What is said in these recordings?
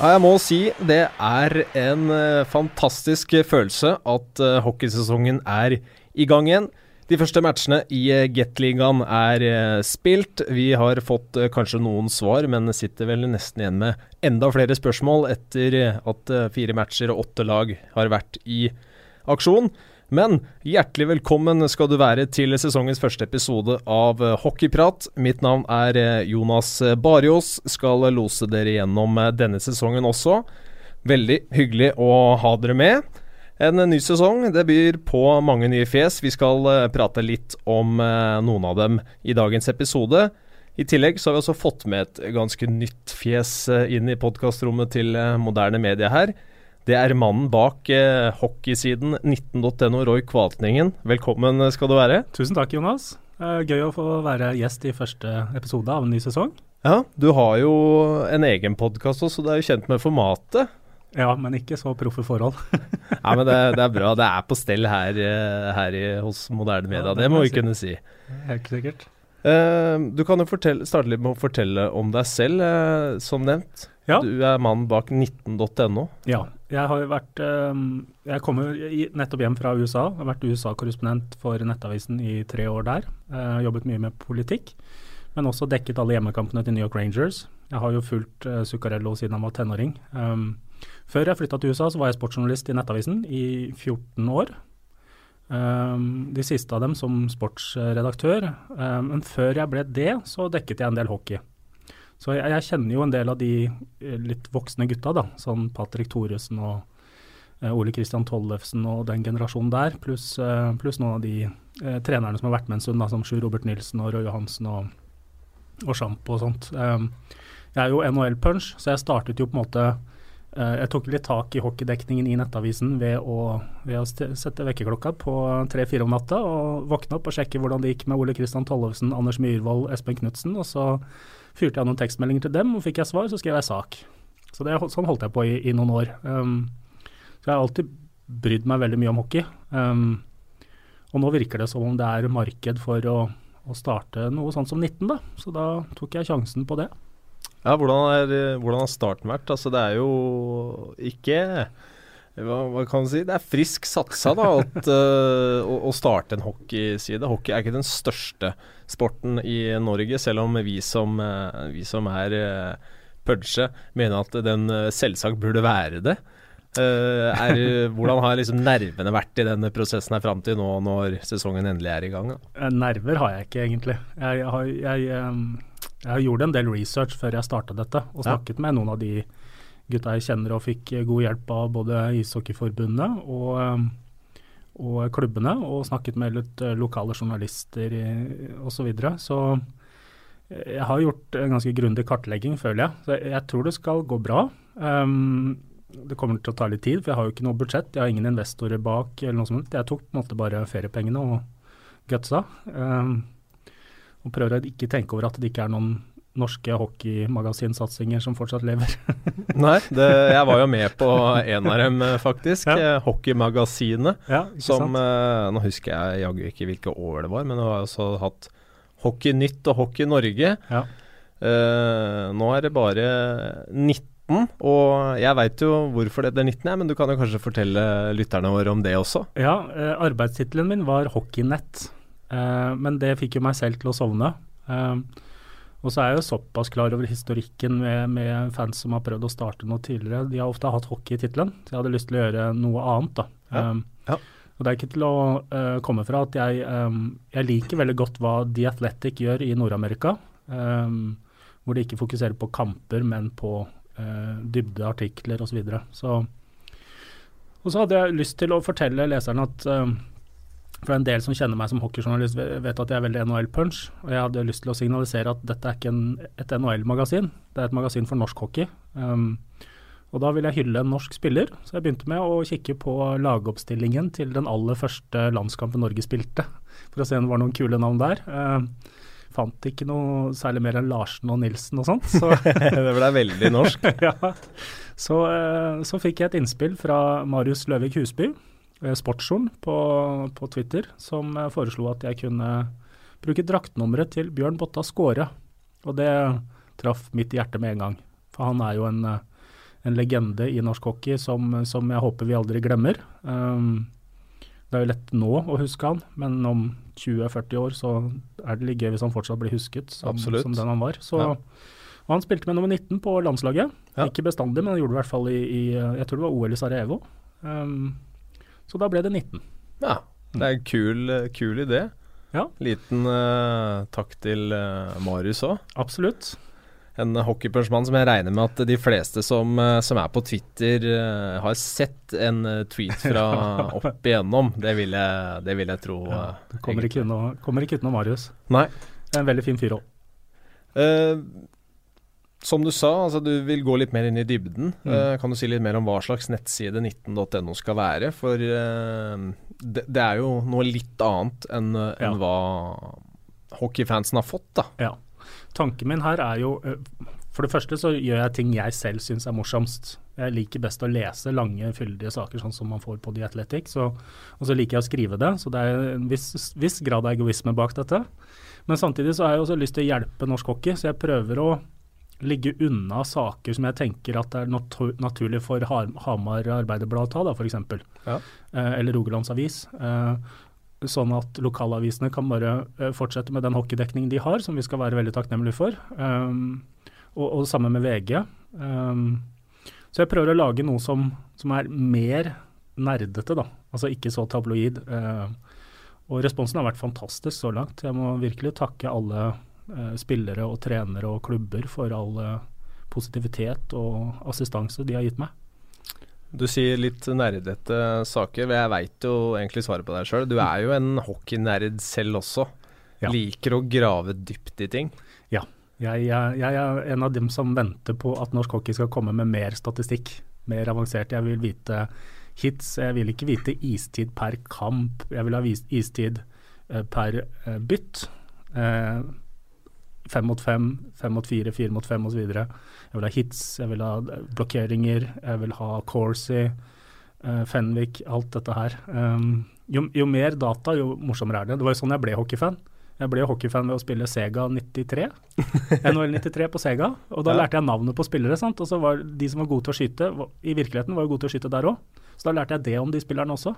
Ja, jeg må si det er en uh, fantastisk følelse at uh, hockeysesongen er i gang igjen. De første matchene i uh, Gateligaen er spilt. Vi har fått kanskje noen svar, men sitter vel nesten igjen med enda flere spørsmål etter at fire matcher og åtte lag har vært i aksjon. Men hjertelig velkommen skal du være til sesongens første episode av Hockeyprat. Mitt navn er eh, Jonas Barjås. Skal lose dere gjennom eh, denne sesongen også. Veldig hyggelig å ha dere med. En ny sesong. Det byr på mange nye fjes. Vi skal eh, prate litt om noen av dem i dagens episode. I tillegg så har vi også fått med et ganske nytt fjes inn i podkastrommet til moderne media her. Det er mannen bak eh, hockeysiden 19.no, Roy Kvaltningen. Velkommen skal du være. Tusen takk, Jonas. Gøy å få være gjest i første episode av en ny sesong. Ja, du har jo en egen podkast også, så du er jo kjent med formatet. Ja, men ikke så proffe forhold. Nei, men det, det, er bra. Det er på stell her, eh, her i, hos moderne media, ja, det, det må vi si. kunne si. Helt sikkert. Uh, du kan jo fortelle, starte litt med å fortelle om deg selv, uh, som nevnt. Ja. Du er mannen bak 19.no. Ja. Jeg har vært um, Jeg kommer nettopp hjem fra USA. Jeg har vært USA-korrespondent for Nettavisen i tre år der. Uh, jobbet mye med politikk, men også dekket alle hjemmekampene til New York Rangers. Jeg har jo fulgt uh, Zuccarello siden han var tenåring. Um, før jeg flytta til USA, så var jeg sportsjournalist i Nettavisen i 14 år. Um, de siste av dem som sportsredaktør. Um, men før jeg ble det, så dekket jeg en del hockey. Så jeg, jeg, kjenner jo en del av de eh, litt voksne gutta, da. Sånn Patrick Thoresen og eh, Ole Kristian Tollefsen og den generasjonen der. Pluss eh, plus noen av de eh, trenerne som har vært med en stund, da, som Sjur Robert Nilsen og Roy Johansen og, og Sjamp og sånt. Um, jeg er jo NHL-punch, så jeg startet jo på en måte jeg tok litt tak i hockeydekningen i Nettavisen ved å, ved å sette vekkerklokka på tre-fire om natta og våkne opp og sjekke hvordan det gikk med Ole Kristian Tollefsen, Anders Myhrvold, Espen Knutsen. Og så fyrte jeg noen tekstmeldinger til dem, og fikk jeg svar, så skrev jeg sak. Så det, sånn holdt jeg på i, i noen år. Um, så jeg har alltid brydd meg veldig mye om hockey. Um, og nå virker det som om det er marked for å, å, starte noe sånt som 19, da. Så da tok jeg sjansen på det. Ja, hvordan, er, hvordan har starten vært? Altså det er jo ikke hva, hva, kan man si? Det er frisk satsa da, at, uh, å, å, starte en hockeyside. Hockey er ikke den største sporten i Norge, selv om vi som, uh, vi som er uh, pudge mener at den selvsagt burde være det. Er, hvordan har liksom nervene vært i denne prosessen her fram til nå, når sesongen endelig er i gang? Da? Nerver har jeg ikke, egentlig. Jeg, jeg, jeg, um, jeg gjorde en del research før jeg starta dette, og snakket ja. med noen av de gutta jeg kjenner og fikk god hjelp av både Ishockeyforbundet og, eh, og klubbene, og snakket med litt eh, lokale journalister osv. Så, videre. så eh, jeg har gjort en ganske grundig kartlegging, føler jeg. Så jeg tror det skal gå bra. Um, det kommer til å ta litt tid, for jeg har jo ikke noe budsjett. Jeg har ingen investorer bak eller noe sånt. Jeg tok på en måte bare feriepengene og gutsa. Um, og prøver å ikke tenke over at det ikke er noen norske hockeymagasinsatsinger som fortsatt lever. Nei, det, jeg var jo med på en av dem, eh, faktisk. Ja. Eh, Hockeymagasinet. Ja, som eh, Nå husker jeg jaggu ikke hvilke år det var, men det har også hatt Hockey Nytt og Hockey Norge. Ja. Eh, nå er det bare 19, og jeg veit jo hvorfor det er 19, ja, men du kan jo kanskje fortelle lytterne våre om det også? Ja, eh, arbeidstittelen min var Hockeynett, uh, men det fikk jo meg selv til å sovne. Uh, og så er jeg jo såpass klar over historikken med, med, fans som har prøvd å starte noe tidligere. De har ofte hatt hockey i tittelen, så jeg hadde lyst til å gjøre noe annet. da. Ja. Um, ja. Og Det er ikke til å uh, komme fra at jeg, um, jeg, liker veldig godt hva The Athletic gjør i Nord-Amerika. Um, hvor de ikke fokuserer på kamper, men på uh, dybde artikler osv. Så, Og så hadde jeg lyst til å fortelle leserne at um, for en del som kjenner meg som hockeyjournalist, vet at jeg er veldig NHL-punch. Og jeg hadde lyst til å signalisere at dette er ikke en, et NHL-magasin, det er et magasin for norsk hockey. Um, og da vil jeg hylle en norsk spiller, så jeg begynte med å kikke på lagoppstillingen til den aller første landskampen Norge spilte, for å se om det var noen kule navn der. Uh, fant ikke noe særlig mer enn Larsen og Nilsen og sånt. Så det ble veldig norsk. ja. Så, uh, så fikk jeg et innspill fra Marius Løvik Husby, Eh, på, på, Twitter som eh, foreslo at jeg kunne bruke draktnummeret til Bjørn Botta Skåre. Og det traff mitt hjerte med en gang. For han er jo en, eh, en legende i norsk hockey som, som jeg håper vi aldri glemmer. Um, det er jo lett nå å huske han, men om 20-40 år så er det litt gøy hvis han fortsatt blir husket som, som den han var. Så, ja. Og han spilte med nummer 19 på landslaget. Ja. Ikke bestandig, men han gjorde det i hvert fall i, i jeg tror det var OL i Sarajevo. Um, så da ble det 19. Ja, det er en kul, kul idé. Ja. Liten uh, takk til uh, Marius òg. Absolutt en hockeypunchmann som jeg regner med at de fleste som, eh, som er på Twitter, har sett en tweet fra opp igjennom. Det vil jeg, det vil jeg tro. Ja, du kommer ikke, unna, kommer ikke utenom Marius. Nei. En veldig fin fyr òg. Som du sa, altså du vil gå litt mer inn i dybden. Mm. kan du si litt mer om hva slags nettside 19.no skal være? For det, det, er jo noe litt annet enn, ja. enn hva hockeyfansen har fått, da. Ja. Tanken min her er jo For det første så gjør jeg ting jeg selv syns er morsomst. Jeg liker best å lese lange, fyldige saker sånn som man får på The Athletic. Så, og så liker jeg å skrive det. Så det er en viss, viss grad av egoisme bak dette. Men samtidig så har jeg også lyst til å hjelpe norsk hockey, så jeg prøver å ligge unna saker som jeg tenker at det er natur naturlig for Hamar Arbeiderblad å ta, f.eks. Ja. Eh, eller Rogalands Avis. Eh, sånn at lokalavisene kan bare uh, fortsette med den hockeydekningen de har, som vi skal være veldig takknemlige for. Um, og, og samme med VG. Um, så jeg prøver å lage noe som, som, er mer nerdete, da. Altså ikke så tabloid. Uh, og responsen har vært fantastisk så langt. Jeg må virkelig takke alle spillere og trenere og klubber for all positivitet og assistanse de har gitt meg. Du sier litt nerdete saker. Jeg veit jo egentlig svaret på deg sjøl. Du er jo en hockeynerd selv også. Ja. Liker å grave dypt i ting. Ja. Jeg, jeg, jeg, er en av dem som venter på at norsk hockey skal komme med mer statistikk. Mer avansert. Jeg vil vite hits. Jeg vil ikke vite istid per kamp. Jeg vil ha istid uh, per bytt. Fem mot fem, fem mot fire, fire mot fem osv. Jeg vil ha hits, jeg vil ha blokkeringer, jeg vil ha Corsi, uh, Fenwick, alt dette her. Um, jo, jo, mer data, jo morsommere er det. Det var jo sånn jeg ble hockeyfan. Jeg ble hockeyfan ved å spille Sega 93, NHL 93 på Sega. Og da ja. lærte jeg navnet på spillere. sant? Og så var de som var gode til å skyte, i virkeligheten var jo gode til å skyte der òg. Så da lærte jeg det om de spillerne også.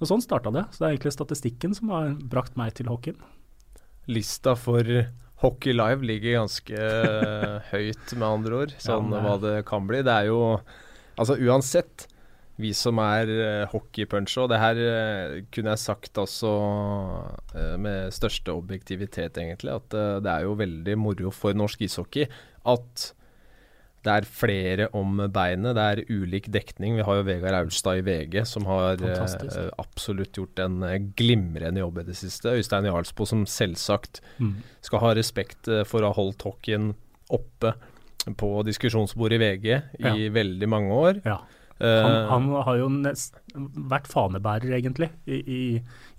Og sånn starta det. Så det er egentlig statistikken som har brakt meg til hockeyen. Lista for Hockey Live ligger ganske høyt, med andre ord, sånn ja, hva det kan bli. Det er jo Altså uansett, vi som er uh, hockeypuncher, og det her uh, kunne jeg sagt også uh, med største objektivitet, egentlig, at uh, det er jo veldig moro for norsk ishockey at det er flere om beinet. Det er ulik dekning. Vi har jo Vegard Aulstad i VG, som har eh, absolutt gjort en eh, glimrende jobb i det siste. Øystein Jarlsbo, som selvsagt mm. skal ha respekt eh, for å ha holdt hockeyen oppe på diskusjonsbordet i VG i veldig mange år. Ja. Han, han, har jo nest, vært fanebærer, egentlig, i, i,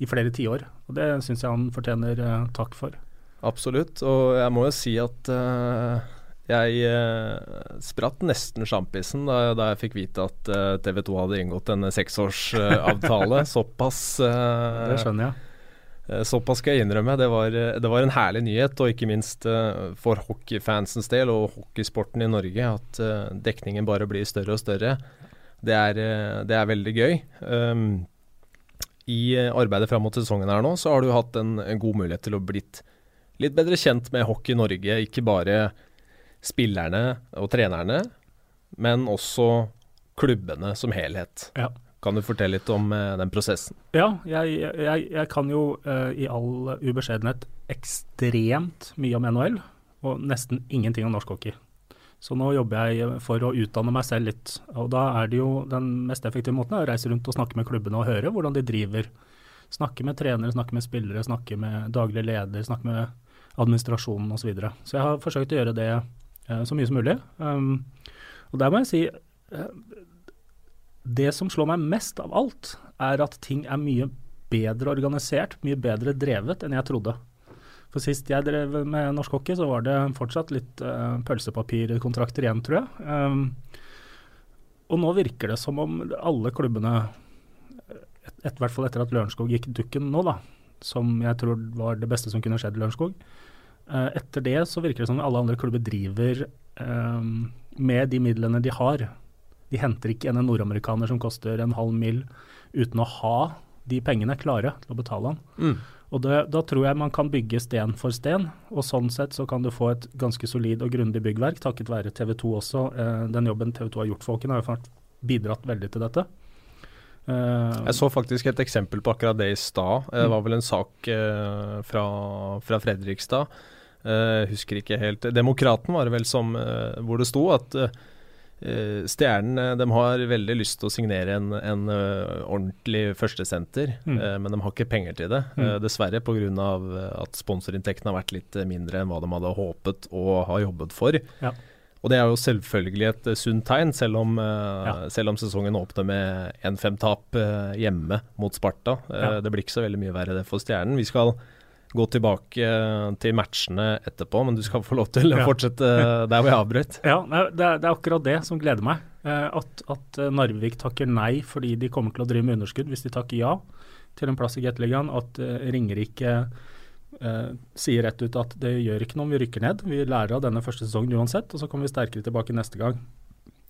i flere tiår. Og det syns jeg han fortjener takk for. Absolutt. Og jeg må jo si at uh, jeg eh, spratt nesten sjampisen da, da, jeg fikk vite at eh, TV 2 hadde inngått en seksårsavtale. Såpass eh, Det skjønner jeg. Eh, såpass skal jeg innrømme. Det var, det var, en herlig nyhet, og ikke minst uh, for hockeyfansens del og hockeysporten i Norge, at dekningen bare blir større og større. Det er, det er veldig gøy. Um, I arbeidet fram mot sesongen her nå, så har du hatt en, en god mulighet til å blitt litt bedre kjent med Hockey Norge. Ikke bare spillerne og trenerne, men også klubbene som helhet. Ja. Kan du fortelle litt om uh, den prosessen? Ja, jeg, jeg, jeg kan jo uh, i all ubeskjedenhet ekstremt mye om NHL, og nesten ingenting om norsk hockey. Så nå jobber jeg for å utdanne meg selv litt. Og da er det jo den mest effektive måten å reise rundt og snakke med klubbene og høre hvordan de driver. Snakke med trenere, snakke med spillere, snakke med daglig leder, snakke med administrasjonen osv. Så, videre. så jeg har forsøkt å gjøre det Eh, så mye som mulig. Um, og der må jeg si uh, Det som slår meg mest av alt, er at ting er mye bedre organisert, mye bedre drevet enn jeg trodde. For sist jeg drev med norsk hockey, så var det fortsatt litt uh, pølsepapirkontrakter igjen, tror jeg. Um, og nå virker det som om alle klubbene, et, hvert fall etter at Lørenskog gikk dukken nå, da, som jeg tror var det beste som kunne skjedd i Lørenskog, Eh, etter det så virker det som alle andre klubber driver um, med de midlene de har, De henter ikke en nordamerikaner som koster en halv mil uten å ha de pengene klare til å betale han. Mm. Og det, Da tror jeg man kan bygge sten for sten, og sånn sett så kan du få et ganske solid og grundig byggverk, takket være TV 2 også. Eh, den jobben TV 2 har gjort for Håken, har jo bidratt veldig til dette. Uh, jeg så faktisk et eksempel på akkurat det i stad. Det var vel en sak uh, fra, fra, Fredrikstad. Uh, husker ikke helt Demokraten var det vel som hvor det sto at Uh, Stjernen de har veldig lyst til å signere en, en uh, ordentlig førstesenter, mm. uh, men de har ikke penger til det. Mm. Uh, dessverre pga. at sponsorinntektene har vært litt mindre enn hva de hadde håpet og har jobbet for. Ja. Og det er jo selvfølgelig et sunt tegn, selv om, ja. selv om sesongen åpner med 1-5-tap hjemme mot Sparta. Ja. Det blir ikke så veldig mye verre det for Stjernen. Vi skal gå tilbake eh, til matchene etterpå, men du skal få lov til å fortsette eh, der hvor jeg avbrøt. Ja, det er, det er, akkurat det som gleder meg. Eh, at, at, Narvik takker nei fordi de kommer til å drive med underskudd hvis de takker ja til en plass i Gateligaen. At Ringerike eh, sier rett ut at det gjør ikke noe om vi rykker ned. Vi lærer av denne første sesongen uansett, og så kommer vi sterkere tilbake neste gang.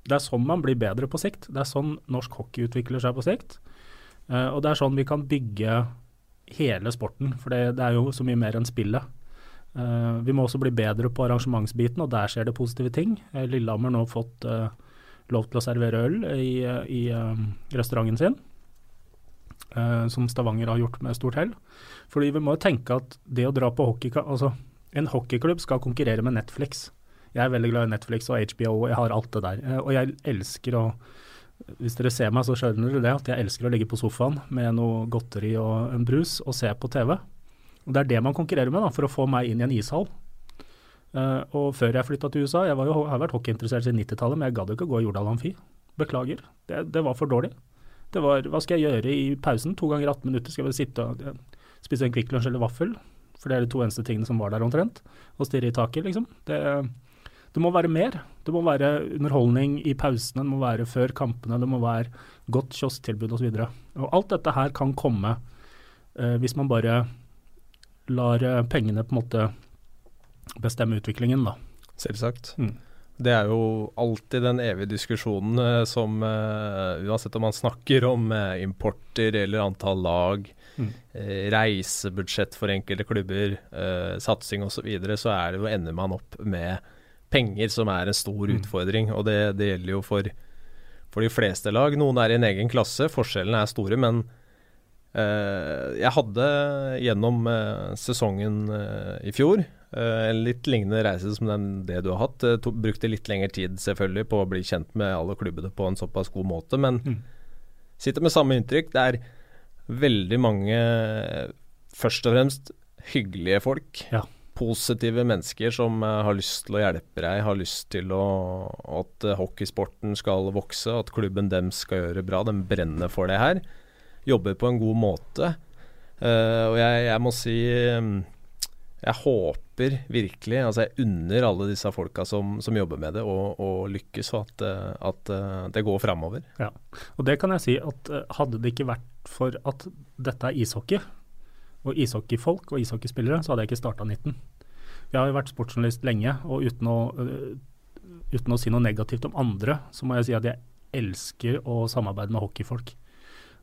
Det er sånn man blir bedre på sikt. Det er sånn norsk hockey utvikler seg på sikt. Eh, og det er sånn vi kan bygge hele sporten, for det, det er jo så mye mer enn spillet. Uh, vi må også bli bedre på arrangementsbiten, og der skjer det positive ting. Uh, Lillehammer nå fått uh, lov til å servere øl i, i restauranten sin, som Stavanger har gjort med stort hell. Fordi vi må jo tenke at det å dra på hockey Altså, en hockeyklubb skal konkurrere med Netflix. Jeg er veldig glad i Netflix og HBO, jeg har alt det der. og jeg elsker å hvis dere ser meg, så skjønner dere det at jeg elsker å ligge på sofaen med noe godteri og en brus og se på TV. Og Det er det man konkurrerer med da, for å få meg inn i en ishall. Uh, og før jeg flytta til USA, jeg, jo, har vært hockeyinteressert siden 90-tallet, men jeg gadd ikke å gå i Jordal Amfi. Beklager, det, det, var for dårlig. Det var, Hva skal jeg gjøre i pausen? To ganger 18 minutter skal jeg sitte og ja, spise en Kvikk Lunsj eller vaffel? For det er de to eneste tingene som var der omtrent. Og stirre i taket, liksom. Det, det må være mer. Det må være underholdning i pausene, det må være før kampene, det må være godt kiosktilbud osv. Alt dette her kan komme eh, hvis man bare lar eh, pengene på en måte bestemme utviklingen, da. Selvsagt. Mm. Det er jo alltid den evige diskusjonen uh, som uh, Uansett om man snakker om uh, importer eller antall lag, mm. reisebudsjett for enkelte klubber, satsing osv., så, videre, så er det jo ender man opp med penger som er en stor mm. utfordring. Og det, det gjelder jo for, for, de fleste lag. Noen er i en egen klasse, forskjellene er store. Men eh, jeg hadde gjennom eh, sesongen eh, i fjor en litt lignende reise som den, det du har hatt. To, brukte litt lengre tid selvfølgelig på å bli kjent med alle klubbene på en såpass god måte, men mm. sitter med samme inntrykk. Det er veldig mange, først og fremst hyggelige folk. Ja positive mennesker som uh, har lyst til å hjelpe deg, har lyst til å, at uh, hockeysporten skal vokse, at klubben dem skal gjøre bra. De brenner for det her. Jobber på en god måte. Uh, og jeg, jeg, må si um, jeg håper virkelig, altså jeg unner alle disse folka som, som jobber med det, å lykkes, og at, at det går framover. Ja. Og det kan jeg si at hadde det ikke vært for at dette er ishockey, og ishockeyfolk og ishockeyspillere, så hadde jeg ikke starta 19. Jeg har jo vært sportsjournalist lenge, og uten å, uh, uten å, si noe negativt om andre, så må jeg si at jeg elsker å samarbeide med hockeyfolk.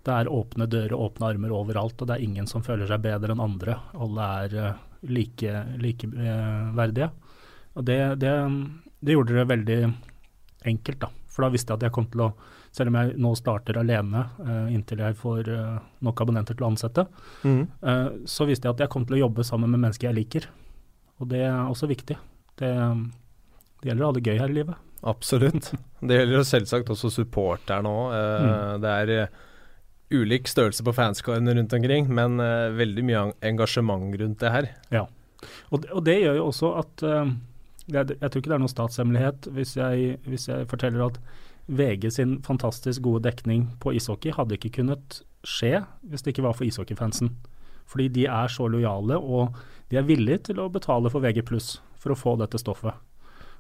Det er åpne dører, åpne armer overalt, og det er ingen som føler seg bedre enn andre. Alle er likeverdige. Like, uh, og det, det, det gjorde det veldig enkelt, da. For da visste jeg at jeg kom til å selv om jeg nå starter alene uh, inntil jeg får uh, nok abonnenter til å ansette, mm. uh, så visste jeg at jeg kom til å jobbe sammen med mennesker jeg liker. Og det er også viktig. Det, det gjelder å ha det gøy her i livet. Absolutt. Det gjelder jo selvsagt også supporterne òg. Mm. Det er ulik størrelse på fanskaren rundt omkring, men veldig mye engasjement rundt det her. Ja, og det, og det gjør jo også at jeg, jeg, tror ikke det er noen statshemmelighet hvis jeg, hvis jeg forteller at VG sin fantastisk gode dekning på ishockey hadde ikke kunnet skje hvis det ikke var for ishockeyfansen. Fordi de er så lojale, og de er villige til å betale for VG for å få dette stoffet.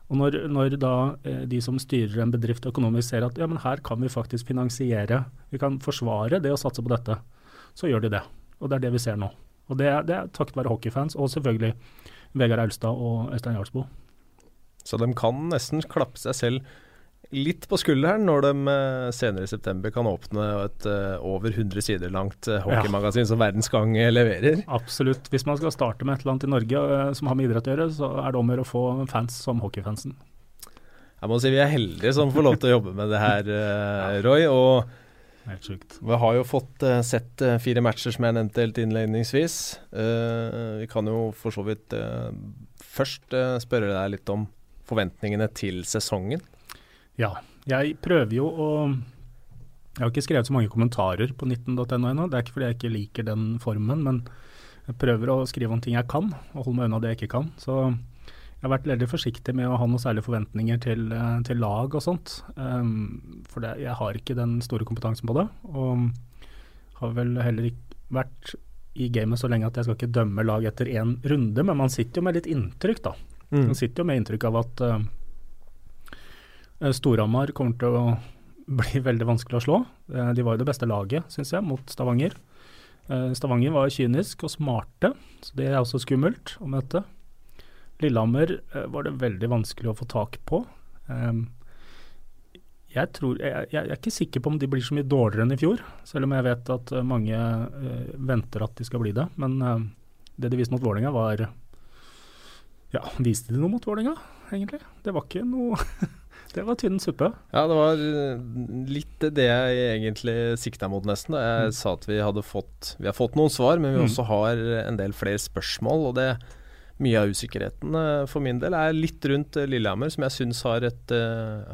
Og når, når da eh, de som styrer en bedrift økonomisk ser at ja, men her kan vi faktisk finansiere, vi kan forsvare det å satse på dette, så gjør de det. Og det er det vi ser nå. Og det, det er takket være hockeyfans, og selvfølgelig Vegard Aulstad og Øystein Jarlsbo. Så de kan nesten klappe seg selv litt på skulderen når de eh, senere i september kan åpne et eh, over 100 sider langt hockeymagasin hockeymagasin som Verdens Gang eh, leverer. Absolutt. Hvis man skal starte med et eller annet i Norge eh, som har med idrett å gjøre, så er det om å gjøre å få fans som hockeyfansen. Jeg må si vi er heldige som får lov til å jobbe med det her, eh, Roy. Og Helt sjukt. vi har jo fått eh, sett eh, fire matcher som jeg nevnte helt innledningsvis. Eh, vi kan jo for så vidt eh, først eh, spørre deg litt om forventningene til sesongen. Ja. Jeg prøver jo å Jeg har ikke skrevet så mange kommentarer på 19.no ennå. Det er ikke fordi jeg ikke liker den formen, men jeg prøver å skrive om ting jeg kan, og holde meg unna det jeg ikke kan. Så jeg har vært veldig forsiktig med å ha noen særlige forventninger til, eh, til lag og sånt. Um, for det, jeg har ikke den store kompetansen på det. Og har vel heller ikke vært i gamet så lenge at jeg skal ikke dømme lag etter én runde, men man sitter jo med litt inntrykk, da. Man sitter jo med inntrykk av at uh, Storhamar kommer til å bli veldig vanskelig å slå. Eh, de var jo det beste laget, syns jeg, mot Stavanger. Eh, Stavanger var kynisk og smarte, så det er også skummelt å møte. Lillehammer eh, var det veldig vanskelig å få tak på. Eh, jeg, tror, jeg, jeg er ikke sikker på om de blir så mye dårligere enn i fjor, selv om jeg vet at eh, mange eh, venter at de skal bli det. Men eh, det de viste mot Vålerenga var Ja, viste de noe mot Vålerenga, egentlig? Det var ikke noe Det var tynn suppe. Ja, det var eh, litt det jeg egentlig sikta mot, nesten. Jeg Mm. sa at vi hadde fått Vi har fått noen svar, men vi Mm. også har en del flere spørsmål. Og det mye av usikkerheten eh, for min del er litt rundt eh, Lillehammer, som jeg syns har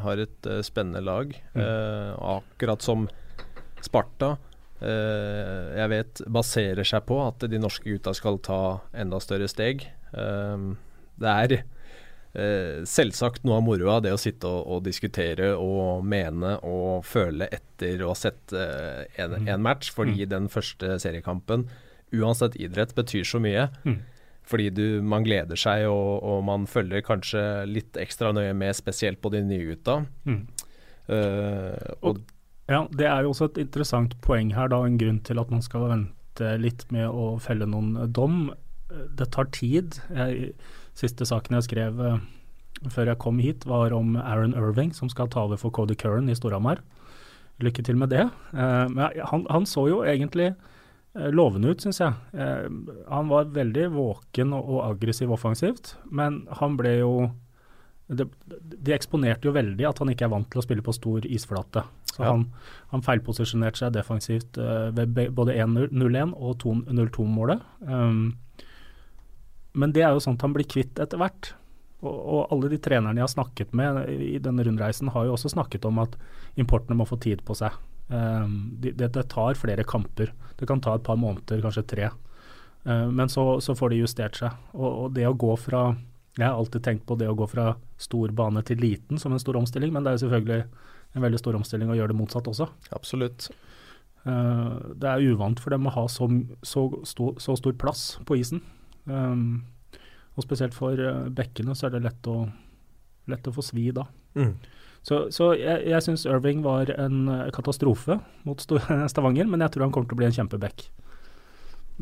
har et spennende lag. Mm. Eh, akkurat som Sparta. eh, jeg vet baserer seg på at de norske gutta skal ta enda større steg. Eh, det er selvsagt noe av moroa, det å sitte og, og diskutere og mene og føle etter å ha sett eh, en, Mm. en match, fordi den første seriekampen, uansett idrett, betyr så mye. Mm. Fordi du, man gleder seg, og, og man følger kanskje litt ekstra nøye med, spesielt på de nye gutta. Mm. Eh, og Ja, det er jo også et interessant poeng her, da, en grunn til at man skal vente litt med å felle noen eh, dom. Eh, Det tar tid. Jeg, siste saken jeg skrev eh, før jeg kom hit, var om Aaron Irving, som skal ta over for Cody Curran i Storhamar. Lykke til med det. Eh, men han, han så jo egentlig eh, lovende ut, syns jeg. Han var veldig våken og, og aggressiv offensivt, men han ble jo de, De eksponerte jo veldig at han ikke er vant til å spille på stor isflate. Så Ja. han, han feilposisjonerte seg defensivt uh, ved både 1-0-1 og 2-0-2-målet. Um, men det er jo sånt han blir kvitt etter hvert. Og, og alle de trenerne jeg har snakket med i denne rundreisen, har jo også snakket om at importene må få tid på seg. Um, det, det tar flere kamper. Det kan ta et par måneder, kanskje tre. Uh, men så, så får de justert seg. Og, og det å gå fra Jeg har alltid tenkt på det å gå fra stor bane til liten som en stor omstilling, men det er jo selvfølgelig en veldig stor omstilling å gjøre det motsatt også. absolutt. Uh, det er uvant for dem å ha så, så, så stor plass på isen. Um, og spesielt for uh, bekkene så er det lett å, lett å få svi da. Mm. Så, så jeg, jeg syns Irving var en uh, katastrofe mot Stavanger, men jeg tror han kommer til å bli en kjempebekk.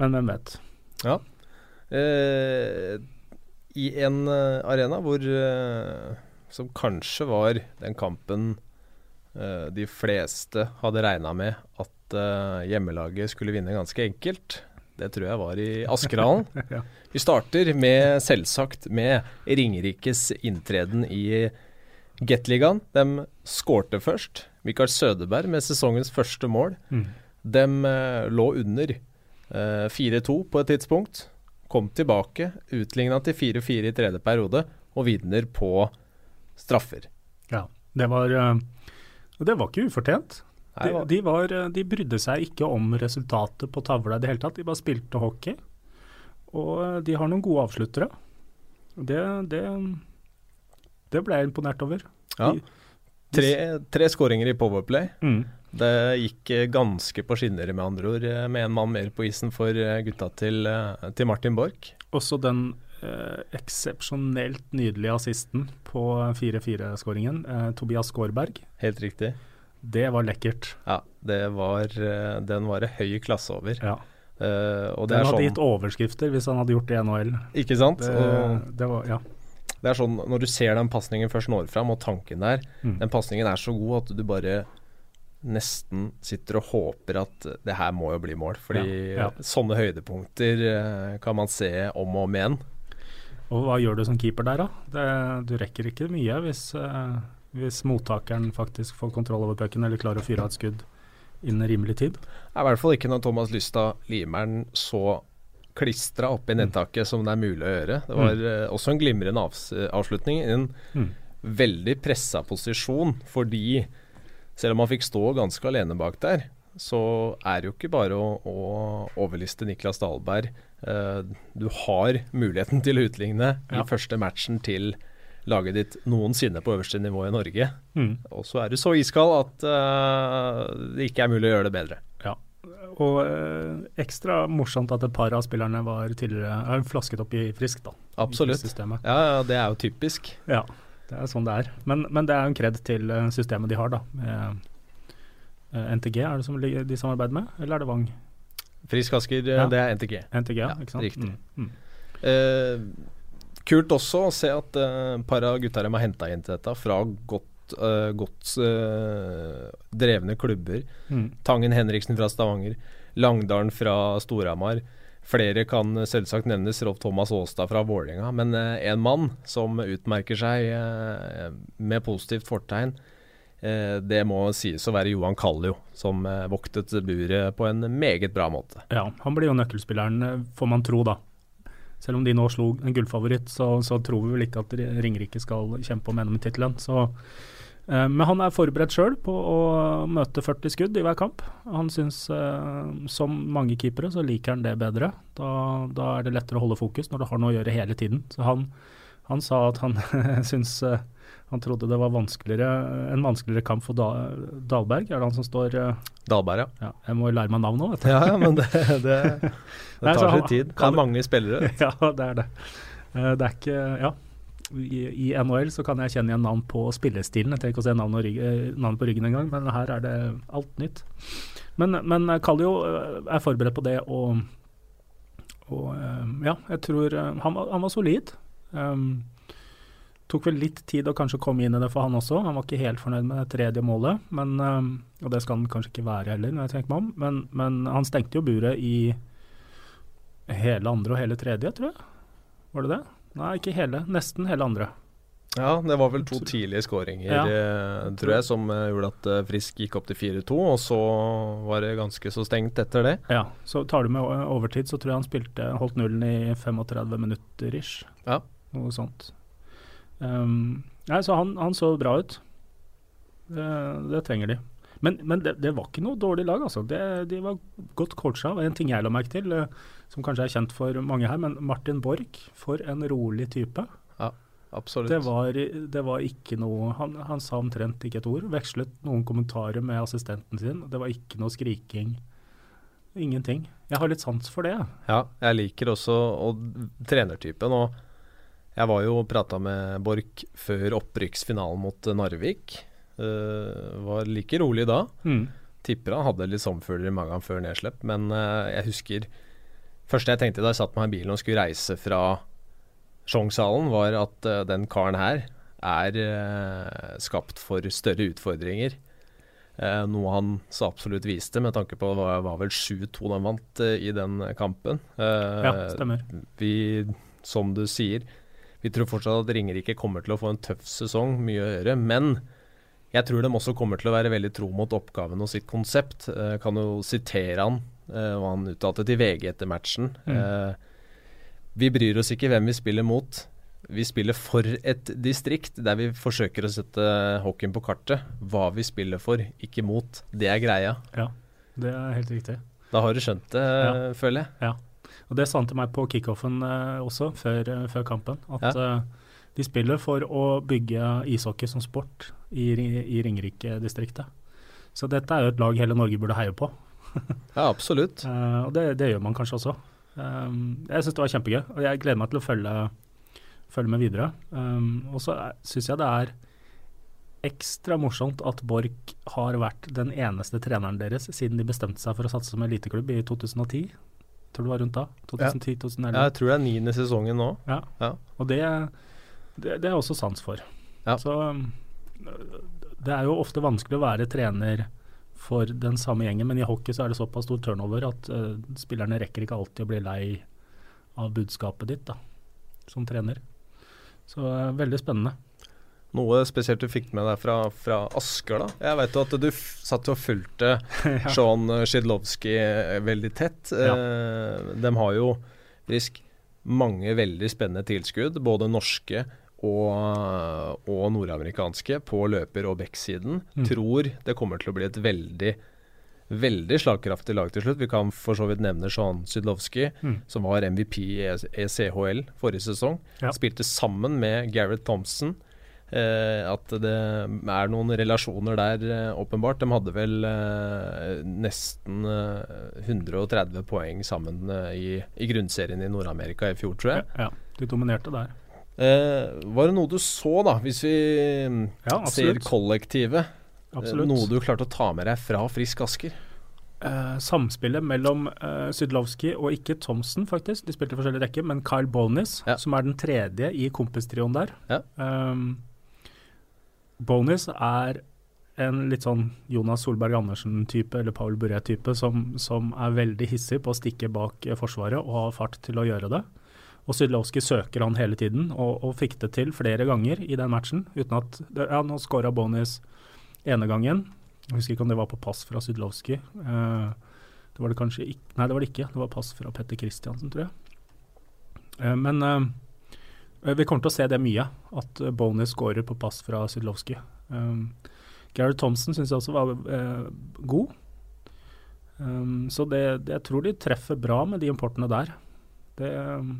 Men hvem vet. Eh, I en eh, arena hvor eh, Som kanskje var den kampen eh, de fleste hadde regna med at eh, hjemmelaget skulle vinne ganske enkelt. Det tror jeg var i Askerhallen. Ja. Vi starter med, selvsagt, med Ringerikes inntreden i Gateligaen. De skårte først. Mikael Sødeberg med sesongens første mål. Mm. De eh, lå under eh, 4-2 på et tidspunkt. Kom tilbake, utligna til 4-4 i tredje periode, og vinner på straffer. Ja, det var, uh, det var ikke ufortjent. De, de, var, uh, de brydde seg ikke om resultatet på tavla i det hele tatt, de bare spilte hockey. Og uh, de har noen gode avsluttere. Det, det, det ble jeg imponert over. ja. Tre, tre skåringer i powerplay. Mm. Det gikk eh, ganske på skinner, med andre ord, eh, med en mann mer på isen for eh, gutta til, eh, til Martin Borch. Også den eh, eksepsjonelt nydelige assisten på 4-4-skåringen, eh, Tobias Skårberg. Helt riktig. Det var lekkert. Ja, det var, eh, den var det høy klasse over. Ja. Uh, og det Den hadde sånn gitt overskrifter hvis han hadde gjort det i NHL. Ikke sant? Det, Og det var, ja. Det er sånn Når du ser den pasningen først når fram, og tanken der Mm. Den pasningen er så god at du bare nesten sitter og håper at det her må jo bli mål. Fordi Ja, ja. sånne høydepunkter eh, kan man se om og om igjen. Og hva gjør du som keeper der, da? Det, du rekker ikke mye hvis, eh, hvis mottakeren faktisk får kontroll over pucken eller klarer å fyre av et skudd innen rimelig tid. Det er I hvert fall ikke når Thomas Lystad limer den så klistra i nettaket som det er mulig å gjøre. Det var mm. også en glimrende avs avslutning. i En Mm. veldig pressa posisjon, fordi selv om han fikk stå ganske alene bak der, så er det jo ikke bare å, å overliste Niklas Dahlberg. Uh, du har muligheten til å utligne Ja. i første matchen til laget ditt noensinne på øverste nivå i Norge. Mm. Og så er du så iskald at uh, det ikke er mulig å gjøre det bedre. Ja. Og uh, ekstra morsomt at et par av spillerne var tidligere er flasket opp i Frisk, da. Absolutt. Ja, ja, det er jo typisk. Ja, det er sånn det er. Men, men det er en kred til eh, systemet de har, da. Med, uh, NTG er det som de samarbeider med, eller er det Vang? Frisk Asker, Ja. det er NTG. NTG, Ja, ikke sant? riktig. Mm. Mm. Kult også å se at eh, et par av gutta dem har henta inn til dette fra godt, uh, godt uh, drevne klubber. Mm. Tangen Henriksen fra Stavanger, Langdalen fra Storhamar. Flere kan selvsagt nevnes, Rolf Thomas Aastad fra Vålerenga. Men uh, en mann som utmerker seg med positivt fortegn, det må sies å være Johan Kallio, som voktet buret på en meget bra måte. Ja, han blir jo nøkkelspilleren, får man tro, da. Selv om de nå slo en gullfavoritt, så, så tror vi vel ikke at Ringerike skal kjempe om NM-tittelen. Eh, Men han er forberedt sjøl på å møte 40 skudd i hver kamp. Han syns, eh, som mange keepere, så liker han det bedre. Da, da er det lettere å holde fokus når du har noe å gjøre hele tiden. Så han, han sa at han syns eh, han trodde det var vanskeligere, en vanskeligere kamp for da, Dahlberg. Er det han som står Dalberg, Dahlberg, ja. Ja, jeg må jo lære meg navnet òg, vet du. Ja, ja, men det, det, det Nei, tar litt sin tid. Det er mange spillere. Ja, det er det. Eh, Det er ikke Ja. I, I NHL så kan jeg kjenne igjen navn på spillestilen. Jeg trenger ikke å se navn, og rygg, eh, navn på ryggen engang, men her er det alt nytt. Men, men Kallio eh, er forberedt på det, og, og eh, ja, jeg tror eh, han, han var solid. Um, tok vel litt tid å kanskje komme inn i det for han også. Han var ikke helt fornøyd med det tredje målet, men, um, og det skal han kanskje ikke være heller, når jeg tenker meg om. Men, men han stengte jo buret i hele andre og hele tredje, tror jeg. Var det det? Nei, ikke hele. Nesten hele andre. Ja, det var vel to tidlige skåringer, Ja. eh, tror jeg, som eh, gjorde at eh, Frisk gikk opp til 4-2, og så var det ganske så stengt etter det. Ja, så tar du med overtid, så tror jeg han spilte, holdt nullen i 35 minutter ish. Ja. Noe sånt. Um, nei, så han, han så bra ut. Det, det trenger de. Men, men det, det var ikke noe dårlig lag, altså. Det, de var godt coacha. En ting jeg la merke til, eh, som kanskje er kjent for mange her, men Martin Borch, for en rolig type. Ja, Absolutt. Det var, det var ikke noe han, han sa omtrent ikke et ord. Vekslet noen kommentarer med assistenten sin. Det var ikke noe skriking. Ingenting. Jeg har litt sans for det. Ja, jeg liker også og trenertypen. Og jeg var jo og prata med Borch før opprykksfinalen mot eh, Narvik. Uh, var like rolig da. Tipper han hadde litt sommerfugler i magen før nedslipp, men uh, jeg husker første jeg tenkte da jeg satt meg i bilen og skulle reise fra Sjongshallen, var at uh, den karen her er skapt for større utfordringer. Noe han så absolutt viste, med tanke på det var, vel 7-2 de vant i den kampen. Ja, stemmer. vi, som du sier, vi tror fortsatt at Ringerike kommer til å få en tøff sesong, mye å gjøre. Men jeg tror de også kommer til å være veldig tro mot oppgaven og sitt konsept. Jeg kan jo sitere han, eh, hva han uttalte til VG etter matchen. Mm. Eh, vi bryr oss ikke hvem vi spiller mot. Vi spiller for et distrikt der vi forsøker å sette hockeyen på kartet. Hva vi spiller for, ikke mot. Det er greia. Ja, Det er helt riktig. Da har du skjønt det, Ja. føler jeg. Og det sa han til meg på kickoffen eh, også, før, eh, før kampen. At eh, de spiller for å bygge ishockey som sport i, i Ringerike-distriktet. Så dette er jo et lag hele Norge burde heie på. Ja, absolutt. Uh, og det, det gjør man kanskje også. Um, jeg syns det var kjempegøy, og jeg gleder meg til å følge, følge med videre. Um, og så syns jeg det er ekstra morsomt at Borch har vært den eneste treneren deres siden de bestemte seg for å satse som eliteklubb i 2010. Tror du det var rundt da? 2010-2011. Jeg tror det er niende sesongen nå. Ja, Og det, Det, det er også sans for. Ja. Så um, det er jo ofte vanskelig å være trener for den samme gjengen, men i hockey så er det såpass stor turnover at uh, spillerne rekker ikke alltid å bli lei av budskapet ditt da, som trener. Så uh, veldig spennende. Noe spesielt du fikk med deg fra, fra Asker, da? Jeg vet jo at du satt og fulgte ja. Sean Szydlowski eh, veldig tett. Ja. Eh, de har jo frisk mange veldig spennende tilskudd, både norske og, og nordamerikanske, på løper- og bekksiden. Mm. Tror det kommer til å bli et veldig Veldig slagkraftig lag til slutt. Vi kan for så vidt nevne Sean Szydlowski, Mm. som var MVP i ECHL forrige sesong. Ja. Spilte sammen med Gareth Thompson. Eh, at det er noen relasjoner der, eh, åpenbart. De hadde vel eh, nesten eh, 130 poeng sammen i, i grunnserien i Nord-Amerika i fjor, tror jeg. Ja, de dominerte der. Eh, var det noe du så, da, hvis vi mm, Ja, ser kollektivet? Absolutt. Noe du klarte å ta med deg fra Frisk Asker? Eh, samspillet mellom eh, Sydlowski og ikke Thomsen, faktisk. De spilte i forskjellige rekker, men Kyle Bolnis, Ja. som er den tredje i kompistrioen der. Ja. Um, Bonis er en litt sånn Jonas Solberg Andersen-type, eller Paul Buré-type, som, som er veldig hissig på å stikke bak eh, Forsvaret og ha fart til å gjøre det. Og Sydlowski søker han hele tiden, og, og fikk det til flere ganger i den matchen. uten at, Ja, nå skåra Bonis ene gangen. Jeg husker ikke om det var på pass fra Sydlowski. Eh, det var det kanskje ikke Nei, det var det ikke. Det var pass fra Petter Kristiansen, tror jeg. Eh, men vi kommer til å se det mye, at uh, Boney scorer på pass fra Sydlowski. Um, Gareth Thompson syns jeg også var eh, god. Um, så det, det, jeg tror de treffer bra med de importene der. Det, um,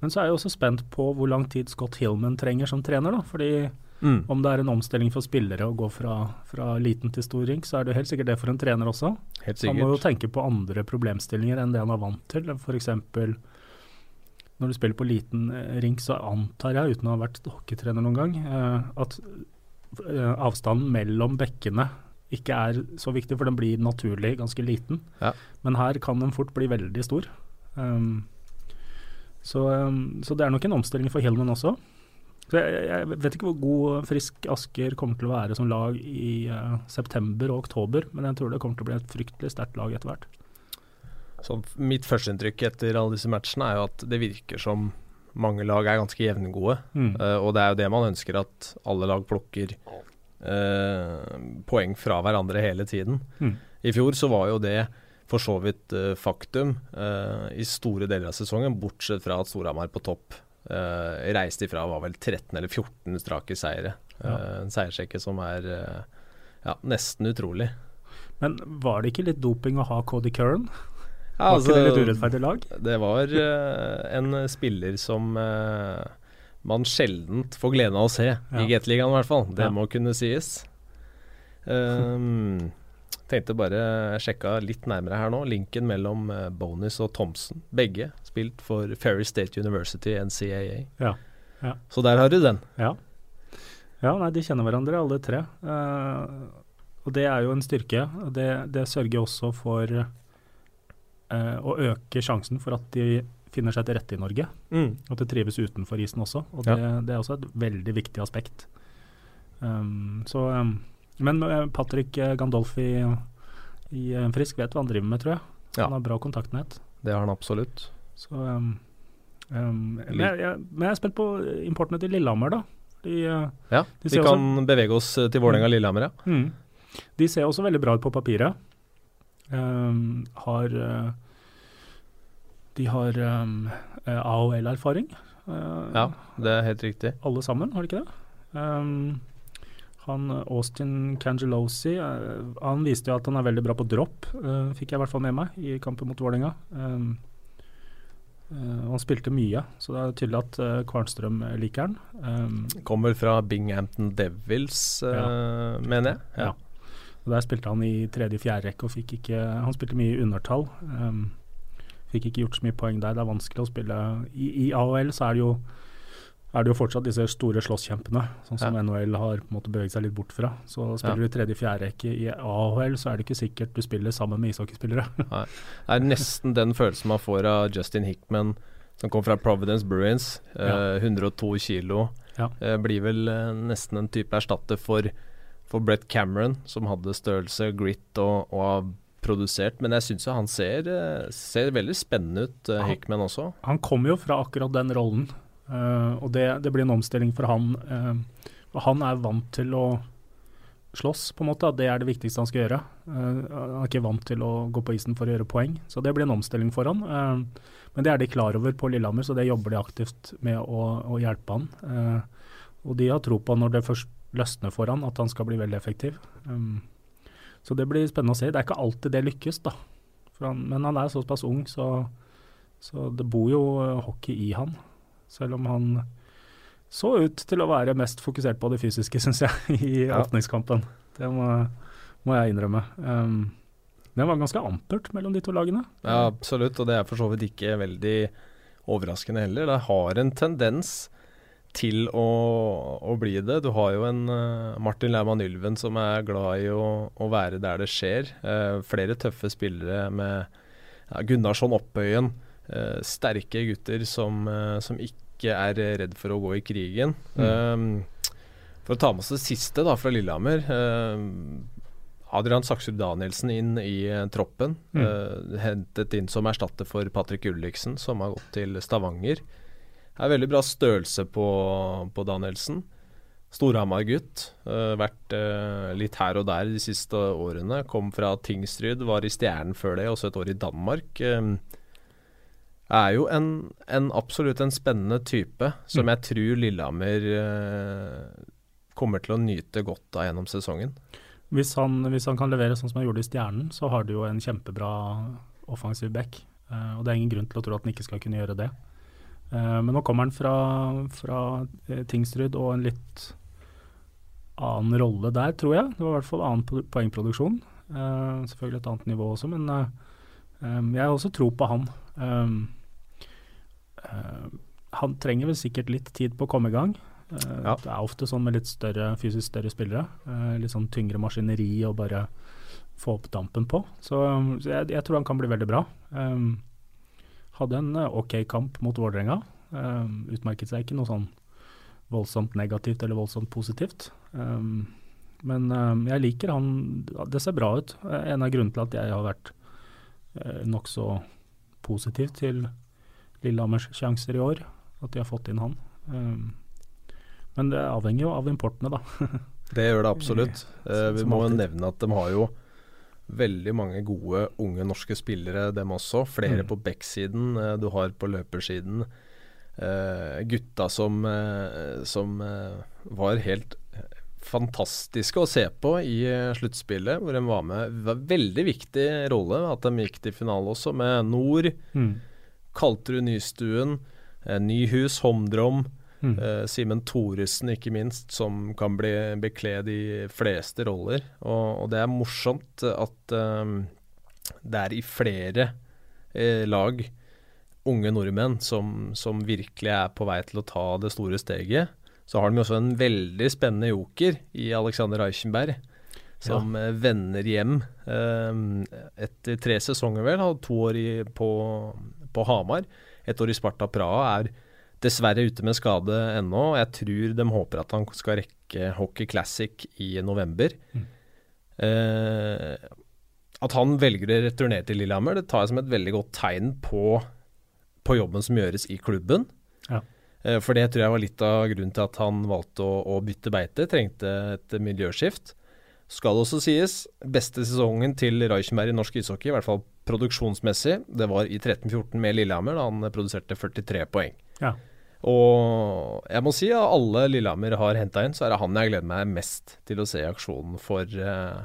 men så er jeg også spent på hvor lang tid Scott Hillman trenger som trener. da, fordi Mm. om det er en omstilling for spillere å gå fra, fra liten til stor rink, så er det helt sikkert det for en trener også. Han må jo tenke på andre problemstillinger enn det han er vant til. F.eks. når du spiller på liten eh, rink, så antar jeg, uten å ha vært hockeytrener noen gang, eh, at eh, avstanden mellom bekkene ikke er så viktig, for den blir naturlig ganske liten. Ja. Men her kan den fort bli veldig stor. Um, så, um, så det er nok en omstilling for Hillman også. Så jeg, jeg vet ikke hvor god Frisk Asker kommer til å være som lag i uh, september og oktober, men jeg tror det kommer til å bli et fryktelig sterkt lag etter hvert. Så mitt førsteinntrykk etter alle disse matchene er jo at det virker som mange lag er ganske jevngode. Mm. Uh, og det er jo det man ønsker, at alle lag plukker uh, poeng fra hverandre hele tiden. Mm. I fjor så var jo det for så vidt uh, faktum i store deler av sesongen, bortsett fra at Storhamar på topp reiste ifra var vel 13 eller 14 strake seire. Ja. En seiersrekke som er ja, nesten utrolig. Men var det ikke litt doping å ha Cody Curran? Ja, Var ikke det litt altså, urettferdig lag? Det var uh, en spiller som uh, man sjelden får gleden av å se, Ja. i Gateligaen i hvert fall. Det Ja. må kunne sies. Um, tenkte bare sjekka litt nærmere her nå. Linken mellom uh, Bonus og Thompson. Begge spilt for Ferry State University, NCAA. Ja. Ja. Så der har du den. Ja. ja, nei, de kjenner hverandre alle tre. Uh, og det er jo en styrke. Det, det sørger også for eh, å øke sjansen for at de finner seg til rette i Norge. At de trives utenfor isen også. Og det, det er også et veldig viktig aspekt. Um, så, um, men eh, Patrick eh, Gandolfi i i Frisk vet hva han driver med, tror jeg. Ja. Han har bra kontaktnett. Det har han absolutt. Så, um, um, men, jeg, jeg, men jeg er spent på importene til Lillehammer, da. De, Ja, De vi kan kan bevege oss til Vålerenga-Lillehammer, ja. mm, de ser også veldig bra ut på papiret. Um, har eh, De har um, eh, AHL-erfaring. Uh, Ja, det er helt riktig. Alle sammen, har de ikke det? Um, han eh, Austin Cangelosi eh, Han viste jo at han er veldig bra på drop, uh, fikk jeg i hvert fall med meg i kampen mot Vålerenga. Um, eh, han spilte mye, så det er tydelig at eh, Kvarnstrøm liker han. Um, Kommer fra Binghampton Devils, ja. mener jeg. Ja. Og Der spilte han i tredje-fjerde rekke og fikk ikke Han spilte mye i undertall. Um, fikk ikke gjort så mye poeng der. Det er vanskelig å spille I, i AHL så er det jo er det jo fortsatt disse store slåsskjempene, sånn som Ja. NHL har på en måte beveget seg litt bort fra. Så spiller du tredje-fjerde rekke i AHL, så er det ikke sikkert du spiller sammen med ishockeyspillere. Det er nesten den følelsen man får av Justin Hickman, som kom fra Providence Bruins. eh, 102 kilo. Ja. Eh, blir vel eh, nesten en type erstatter for, for Brett Cameron, som hadde størrelse, grit og, og har produsert. Men jeg syns jo han ser, eh, ser veldig spennende ut, eh, Hickman også. Han kommer jo fra akkurat den rollen, uh, og det, det blir en omstilling for han. Uh, og han er vant til å slåss, på en måte. at Det er det viktigste han skal gjøre. Han er ikke vant til å gå på isen for å gjøre poeng, så det blir en omstilling for han. Men det er de klar over på Lillehammer, så det jobber de aktivt med å, å hjelpe han. Og de har tro på når det først løsner for han, at han skal bli veldig effektiv. Um, så det blir spennende å se. Det er ikke alltid det lykkes, da. Han, men han er såpass ung, så, så det bor jo eh, hockey i han. Selv om han så ut til å være mest fokusert på det fysiske, syns jeg, i Ja. åpningskampen. Det må, må jeg innrømme. Um, det var ganske ampert mellom de to lagene. Ja, absolutt, og det er for så vidt ikke veldig overraskende heller. Det har en tendens til å, å bli det. Du har jo en uh, Martin Laumann Ylven som er glad i å, å være der det skjer. Uh, flere tøffe spillere med ja, Gunnarsson Opphøyen. Uh, sterke gutter som, eh, som ikke er redd for å gå i krigen. Um, for å ta med oss det siste da fra Lillehammer. eh, Adrian Saksrud Danielsen inn i eh, troppen. Mm. eh, hentet inn som erstatter for Patrick Ulliksen, som har gått til Stavanger. Det er veldig bra størrelse på, på Danielsen. Storhamar-gutt. Uh, vært uh, litt her og der de siste årene. Kom fra Tingsryd, var i Stjernen før det, også et år i Danmark. Uh, er jo en, en absolutt en spennende type, som Mm. jeg tror Lillehammer eh, kommer til å nyte godt av gjennom sesongen. Hvis han, hvis han kan levere sånn som han gjorde i Stjernen, så har du jo en kjempebra offensiv back. Eh, og det er ingen grunn til å tro at han ikke skal kunne gjøre det. Eh, men nå kommer han fra, fra Tingsrud Tingsryd og en litt annen rolle der, tror jeg. Det var i hvert fall annen poengproduksjon. Eh, selvfølgelig et annet nivå også, men eh, eh, jeg har også tro på han. Eh, eh, han trenger vel sikkert litt tid på å komme i gang. Eh, Ja. Det er ofte sånn med litt større, fysisk større spillere. eh, litt sånn tyngre maskineri og bare få opp dampen på. Så, så jeg, jeg tror han kan bli veldig bra. Um, hadde en eh, ok kamp mot Vålerenga. Um, utmerket seg ikke noe sånn voldsomt negativt eller voldsomt positivt. Um, men um, jeg liker han Det ser bra ut. Eh, En av grunnene til at jeg har vært uh, nokså positiv til Lillehammers sjanser i år, at de har fått inn han. Men det avhenger jo av importene, da. Det gjør det absolutt. Uh, vi må jo nevne at de har jo veldig mange gode unge norske spillere, dem også. Flere Mm. på backsiden. Eh, du har på løpersiden Uh, gutta som, uh, som uh, var helt fantastiske å se på i sluttspillet, hvor de var med. Det var veldig viktig rolle at de gikk til finale også, med Nord, Kalterud Nystuen, eh, Nyhus, Homdrom. Mm. Eh, Simen Thoresen, ikke minst, som kan bli bekle de fleste roller. Og, og det er morsomt at eh, det er i flere uh, lag unge nordmenn som, som virkelig er på vei til å ta det store steget. Så har de også en veldig spennende joker i Alexander Eichenberg, som ja. vender hjem eh, etter tre sesonger, vel. Hadde to år i, på, på Hamar. Et år i Sparta Praha. Er dessverre ute med skade ennå. Jeg tror de håper at han skal rekke Hockey Classic i november. Mm. Eh, at han velger å returnere til Lillehammer, det tar jeg som et veldig godt tegn på, på jobben som gjøres i klubben. Ja. Eh, for det tror jeg var litt av grunnen til at han valgte å, å bytte beite. Trengte et miljøskift. Skal også sies, beste sesongen til Reichenberg i norsk ishockey, i hvert fall produksjonsmessig, det var i 13-14 med Lillehammer, da han produserte 43 poeng. Ja. Og jeg må si at alle Lillehammer har henta inn, så er det han jeg gleder meg mest til å se i aksjonen for, eh,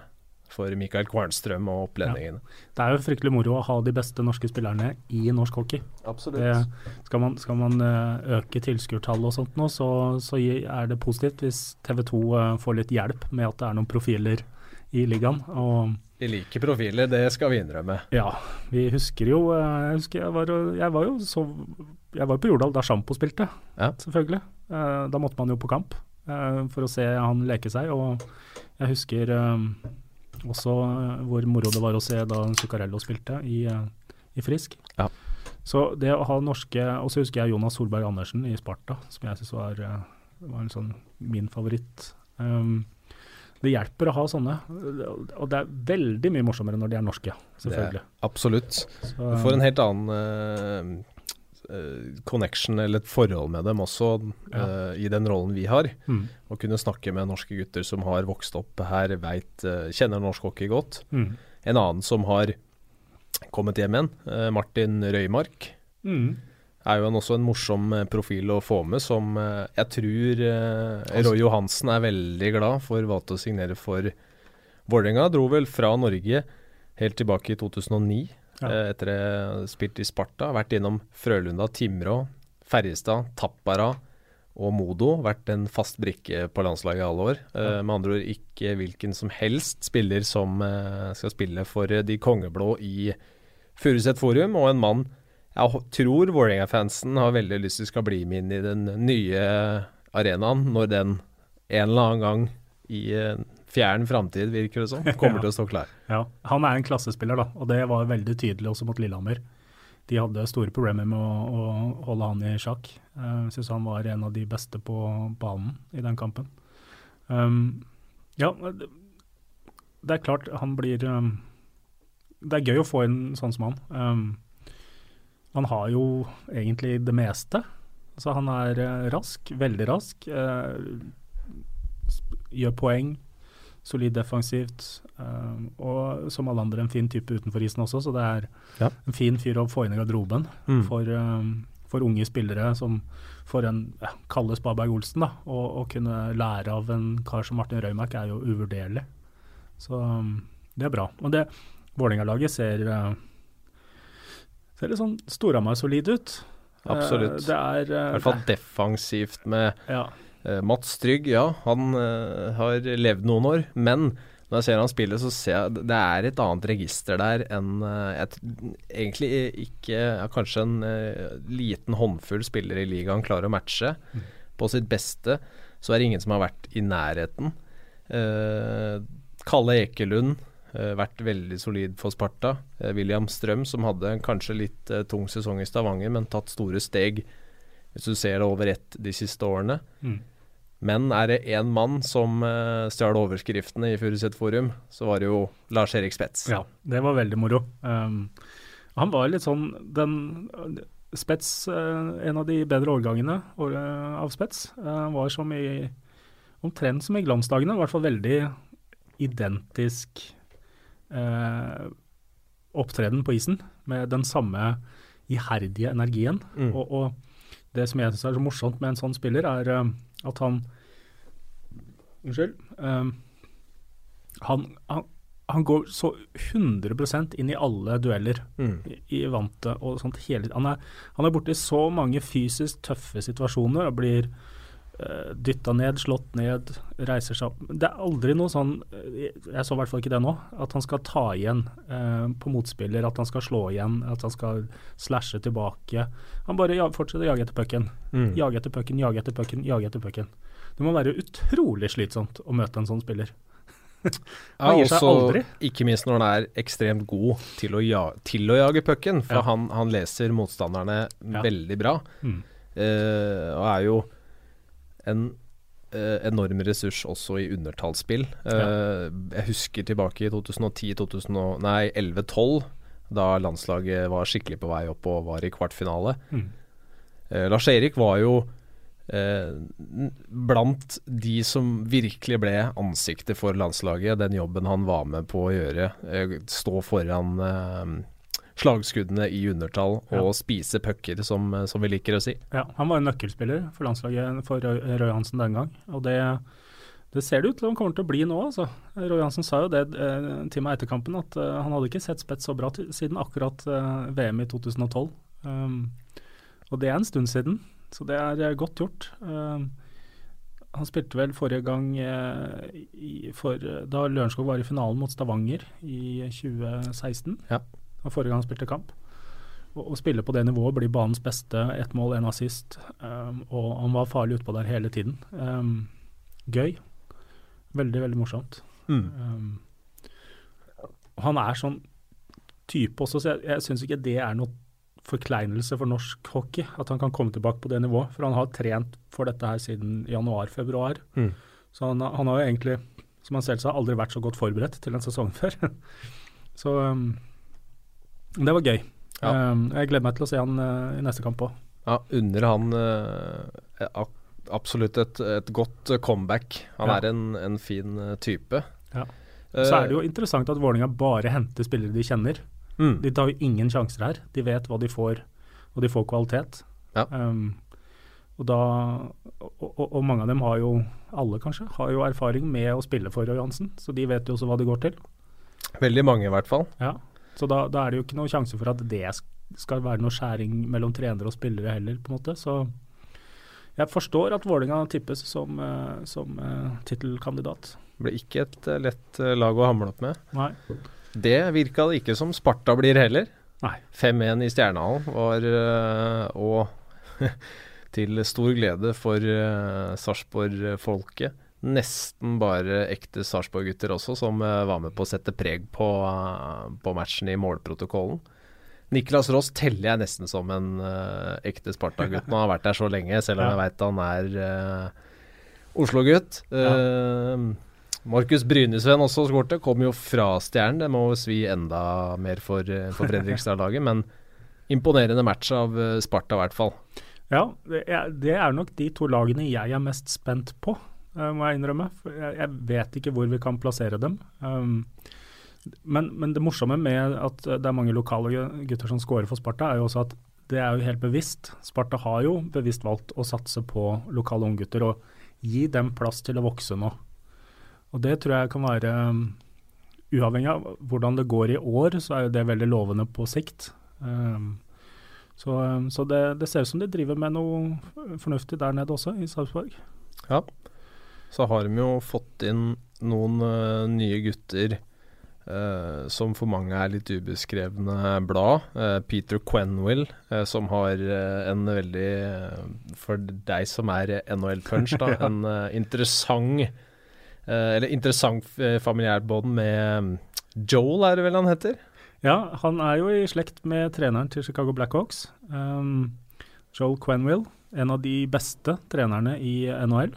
for Mikael Kvarnstrøm og opplendingene. Det er jo fryktelig moro å ha de beste norske spillerne i norsk hockey. Absolutt. Det, skal man, skal man eh, øke tilskuertallet og sånt nå, så, så er det positivt hvis TV 2 eh, får litt hjelp med at det er noen profiler i ligaen. Og De liker profiler, det skal vi innrømme. ja, vi husker jo eh, Jeg husker jeg var, jeg var jo så Jeg var på Jordal da Sjampo spilte, Ja. selvfølgelig. Eh, da måtte man jo på kamp eh, for å se han leke seg, og jeg husker også hvor moro det var å se da Zuccarello spilte i, i Frisk. Ja. Så det å ha norske Og så husker jeg Jonas Solberg Andersen i Sparta, som jeg syns var var en sånn min favoritt. Um, det hjelper å ha sånne, og det er veldig mye morsommere når de er norske, selvfølgelig. absolutt. Så, du får en helt annen uh, connection eller et forhold med dem også ja. uh, i den rollen vi har. Mm. Å kunne snakke med norske gutter som har vokst opp her, vet, uh, kjenner norsk hockey godt. Mm. En annen som har kommet hjem igjen, Martin Røymark. Mm er jo han også en morsom eh, profil å få med, som eh, jeg tror eh, Roy Johansen er veldig glad for valgte å signere for Vålerenga. Dro vel fra Norge helt tilbake i 2009, ja. etter å ha spilt i Sparta. Vært innom Frølunda, Timrå, Ferjestad, Tappara og Modo. Vært en fast brikke på landslaget i alle år. Ja. med andre ord ikke hvilken som helst spiller som skal spille for de kongeblå i Furuset Forum, og en mann jeg tror Vålerenga-fansen har veldig lyst til skal bli med inn i den nye arenaen når den en eller annen gang i fjern framtid, virker det som, kommer ja. til å stå klar. Ja, Han er en klassespiller, da, og det var veldig tydelig også mot Lillehammer. De hadde store problemer med å, å holde han i sjakk. Jeg uh, syns han var en av de beste på banen i den kampen. Um, ja, det, er klart han blir um, Det er gøy å få en sånn som han. Um, han har jo egentlig det meste. Så han er uh, rask, veldig rask. Uh, gjør poeng. Solid defensivt. Uh, og som alle andre en fin type utenfor isen også, så det er ja. en fin fyr å få inn i garderoben mm. for, for, unge spillere som får en ja, kalle Spaberg Olsen. da, Å kunne lære av en kar som Martin Røymark er jo uvurderlig. Så det er bra. Og det Vålerenga-laget ser ser litt sånn Storhamar-solid ut. Absolutt. Uh, det er uh, I hvert fall defensivt med ja. uh, Mats Trygg, ja. Han har levd noen år, men når jeg ser han spille, så ser jeg det er et annet register der enn et, Egentlig ikke ja, Kanskje en liten håndfull spillere i ligaen klarer å matche. Mm. På sitt beste så er det ingen som har vært i nærheten. Kalle Ekelund Eh, vært veldig solid for Sparta. Eh, William Strøm, som hadde en kanskje litt eh, tung sesong i Stavanger, men tatt store steg, hvis du ser det over ett de siste årene. Mm. Men er det én mann som uh, stjal overskriftene i Furuset Forum, så var det jo Lars-Erik Spets. Ja, det var veldig moro. Um, han var litt sånn den Spets, uh, en av de bedre årgangene av Spets, uh, var som i omtrent som i glansdagene, i hvert fall veldig identisk eh, opptreden på isen med den samme iherdige energien. Mm. Og, og, det som jeg syns er så morsomt med en sånn spiller, er uh, at han Unnskyld. Uh, han, han, han, går så 100 inn i alle dueller mm. i, i vante og sånt hele Han er, han er borte i så mange fysisk tøffe situasjoner og blir dytta ned, slått ned, reiser seg opp. Det er aldri noe sånn eh, Jeg så i hvert fall ikke det nå. At han skal ta igjen eh, på motspiller, at han skal slå igjen, at han skal slashe tilbake. Han bare ja, fortsetter å jage etter pucken. Mm. Jage etter pucken, jage etter pucken, jage etter pucken. Det må være utrolig slitsomt å møte en sånn spiller. han gir seg aldri. Ikke minst når han er ekstremt god til å, ja, til å jage pucken, for ja. han, han, leser motstanderne ja. veldig bra. Mm. Uh, og er jo en eh, enorm ressurs også i undertallsspill. Ja. Eh, jeg husker tilbake i 2010-2011-12, da landslaget var skikkelig på vei opp og var i kvartfinale. Mm. Eh, Lars Erik var jo eh, blant de som virkelig ble ansiktet for landslaget. Den jobben han var med på å gjøre. Stå foran eh, slagskuddene i undertall og ja. spise pucker, som, som, vi liker å si. Ja, Han var en nøkkelspiller for landslaget for Roy Hansen den gang. og det, det ser det ut til han kommer til å bli nå. altså. Roy Hansen sa jo det eh, til meg etter kampen, at eh, han hadde ikke sett Spets så bra siden akkurat eh, VM i 2012. Um, og det er en stund siden, så det er uh, godt gjort. Um, han spilte vel forrige gang i, for, da Lørenskog var i finalen mot Stavanger i 2016. Ja av forrige gang han spilte kamp. Å spille på det nivået, bli banens beste, ett mål, én assist. Um, og han var farlig utpå der hele tiden. Um, gøy. Veldig, veldig morsomt. Mm. Um, han er sånn type også, så jeg, jeg syns ikke det er noe forkleinelse for norsk hockey at han kan komme tilbake på det nivået. For han har trent for dette her siden januar-februar. Mm. Så han, han, har jo egentlig, som han selv sa, aldri vært så godt forberedt til en sesong før. så um, det var gøy. Ja. Um, jeg gleder meg til å se han uh, i neste kamp òg. Ja, under han uh, absolutt et, et, godt comeback. Han Ja. er en, en fin type. Ja. Eh, Så er det jo interessant at Vålinga bare henter spillere de kjenner. mm, De tar jo ingen sjanser her. De vet hva de får, og de får kvalitet. Ja. Um, og da og, og, og mange av dem har jo, alle kanskje, har jo erfaring med å spille for Johansen, så de vet jo også hva det går til. Veldig mange, i hvert fall. Ja. Så da, da er det jo ikke noen sjanse for at det skal være noe skjæring mellom trenere og spillere heller, på en måte. Så jeg forstår at Vålerenga tippes som, eh, som uh, tittelkandidat. Ble ikke et eh, lett lag å hamle opp med. Nei. Det virka det ikke som Sparta blir heller. Nei. 5-1 i Stjernehallen var uh, Og til stor glede for uh, Sarpsborg-folket. Nesten bare ekte Sarpsborg-gutter også, som eh, var med på å sette preg på, eh, på matchen i målprotokollen. Niklas Ross teller jeg nesten som en eh, ekte Sparta-gutt. Han har vært der så lenge, selv om jeg veit han er Oslo-gutt. Ja. Markus Brynesven også skårte. Kom jo fra Stjernen. Det må svi enda mer for, for Fredrikstad-laget. Men imponerende match av Sparta, i hvert fall. Ja, det er, nok de to lagene jeg er mest spent på, må jeg innrømme. For jeg, jeg vet ikke hvor vi kan plassere dem. Um, men, men det morsomme med at det er mange lokale gutter som scorer for Sparta, er jo også at det er jo helt bevisst. Sparta har jo bevisst valgt å satse på lokale unggutter og gi dem plass til å vokse nå. Og det tror jeg kan være um, Uavhengig av hvordan det går i år, så er jo det veldig lovende på sikt. Um, så, um, så det, det ser ut som de driver med noe fornuftig der nede også, i Sarpsborg. Ja. Så har de jo fått inn noen uh, nye gutter uh, som for mange er litt ubeskrevne blad. Uh, Peter Quenwill, som har en veldig, for deg som er NHL-punch, da, Ja. en interessant Eller interessant familiært med mm, Joel, er det vel han heter? Ja, han er jo i slekt med treneren til Chicago Blackhawks, um, Joel Quenwill, En av de beste trenerne i NHL.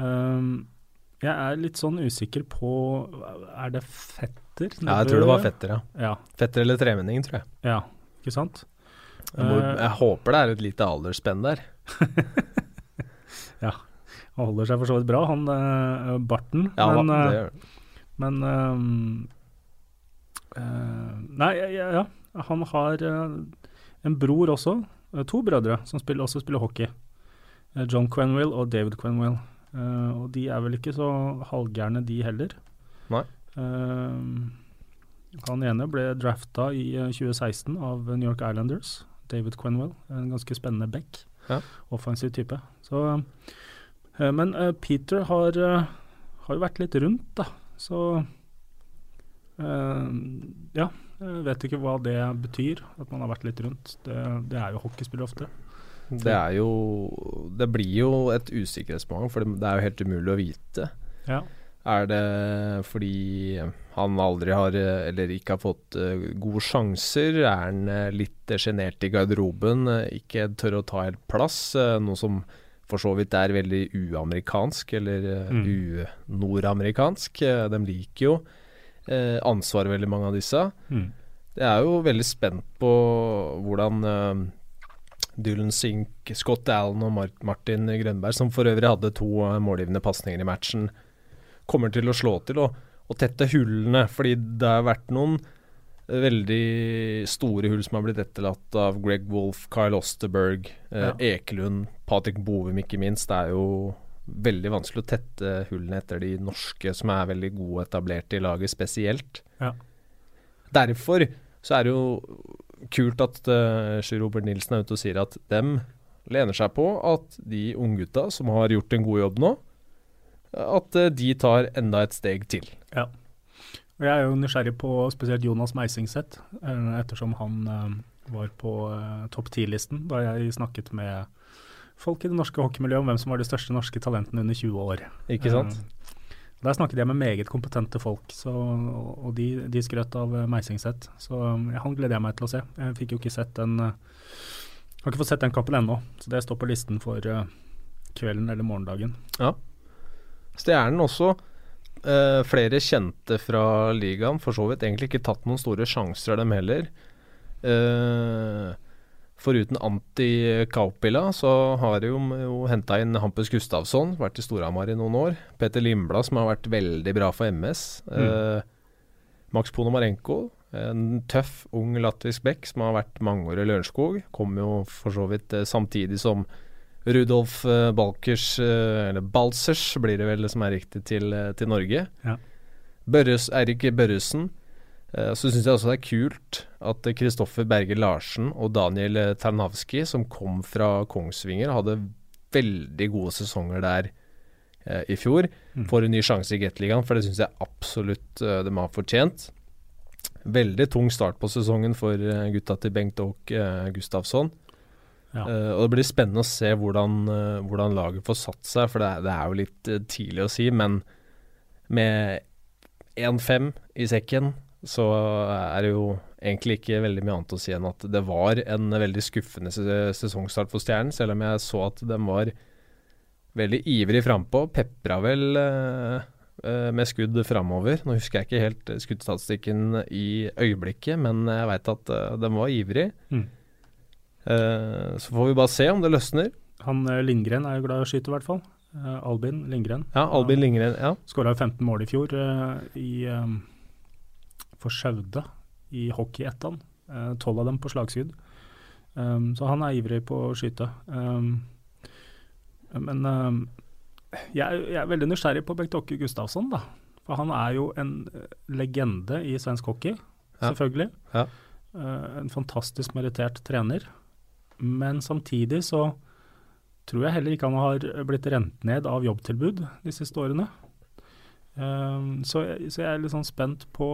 Um, jeg er litt sånn usikker på Er det fetter? Ja, jeg tror det var fetter, ja. Ja, Fetter eller tremenning, tror jeg. ja ikke sant? Jeg, må, Eh, jeg håper det er et lite aldersspenn der. ja. Han holder seg for så vidt bra, han uh, Barton. Ja, men eh, det gjør det. Men ehm, uh, Nei, ja, ja. Han har eh, en bror også, eh, to brødre, som spiller, også spiller hockey. Eh, John Quenwill og David Quenville. Eh, og de er vel ikke så halvgærne, de heller. Nei. Uh, han ene ble drafta i eh, 2016 av New York Islanders. David Quenwell. en ganske spennende back. Ja. Offensiv type. Så, uh, men eh, Peter har, eh, har jo vært litt rundt, da. Så eh, ja, jeg vet ikke hva det betyr, at man har vært litt rundt. Det, det er jo hockeyspillere ofte. Det er jo Det blir jo et usikkerhetsmoment, for det er jo helt umulig å vite. Ja. Er det fordi han aldri har, eller ikke har fått eh, gode sjanser? Er han eh, litt sjenert i garderoben, eh, ikke tør å ta helt plass? Noe som for så vidt er veldig uamerikansk, eller Mm. u-nordamerikansk. De liker jo ansvar, veldig mange av disse. Mm. Jeg er jo veldig spent på hvordan Dylan Sink, Scott Allen og Mar Martin Grønberg, som for øvrig hadde to uh, målgivende pasninger i matchen, kommer til å slå til og, og tette hullene. Fordi det har vært noen eh, veldig store hull som har blitt etterlatt av Greg Wolff, Kyle Osterberg, eh, Ekelund, Patrick Bovum ikke minst. Det er jo veldig vanskelig å tette hullene etter de norske som er veldig gode etablerte i laget, spesielt. Ja. Derfor så er det jo kult at uh, Sjur Robert Nilsen er ute og sier at dem lener seg på at de unggutta som har gjort en god jobb nå, at uh, de tar enda et steg til. Ja. Og Jeg er jo nysgjerrig på spesielt Jonas Meisingseth, eh, ettersom han var på topp ti-listen da jeg snakket med folk i det norske hockeymiljøet om hvem som var de største norske talentene under 20 år. Ikke sant? Eh, Der snakket jeg med meget kompetente folk, så, og de, de skrøt av Meisingset. Så han gleder jeg meg til å se. Jeg fikk jo ikke sett den Har ikke fått sett den kampen ennå, så det står på listen for kvelden eller morgendagen. Ja. Stjernen også. Uh, flere kjente fra ligaen. For så vidt egentlig ikke tatt noen store sjanser, dem heller. Uh, Foruten Anti Kaupila, så har de jo, jo henta inn Hampus Gustavsson, vært i Storhamar i noen år. Peter Limblad, som har vært veldig bra for MS. Mm. Eh, Max Ponomarenko, en tøff, ung latvisk bekk som har vært mange år i Lørenskog. Kom jo for så vidt eh, samtidig som Rudolf eh, Balkers, eh, eller Balsers blir det vel som er riktig, til, eh, til Norge. Ja. Børres, Eirik Børresen så syns jeg også det er kult at Kristoffer Berger Larsen og Daniel Tarnavski, som kom fra Kongsvinger, hadde veldig gode sesonger der eh, i fjor, mm. får en ny sjanse i Gateligaen, for det syns jeg absolutt eh, de har fortjent. Veldig tung start på sesongen for uh, gutta til Bengt Aak eh, Gustavsson. Ja. Og Det blir spennende å se hvordan, hvordan laget får satt seg, for det det er jo litt tidlig å si. Men med 1-5 i sekken så er det jo egentlig ikke veldig mye annet å si enn at det var en veldig skuffende sesongstart for Stjernen, selv om jeg så at de var veldig ivrig frampå. Pepra vel eh, med skudd framover. Nå husker jeg ikke helt skuddstatistikken i øyeblikket, men jeg veit at uh, de var ivrig. Mm. Eh, så får vi bare se om det løsner. Han Lindgren er jo glad i å skyte, i hvert fall. Albin Lindgren. Ja, Albin Lindgren, ja. Skåra 15 mål i fjor i um for Skjaude i hockey ettan. tolv av dem på slagskudd. Um, så han er ivrig på å skyte. Um, men um, jeg, jeg, er veldig nysgjerrig på Bengt Åkke Gustavsson, da. For han er jo en eh, legende i svensk hockey, ja. selvfølgelig. Ja. Uh, en fantastisk merittert trener. Men samtidig så tror jeg heller ikke han har blitt rent ned av jobbtilbud de siste årene. Så, jeg, så, jeg er litt sånn spent på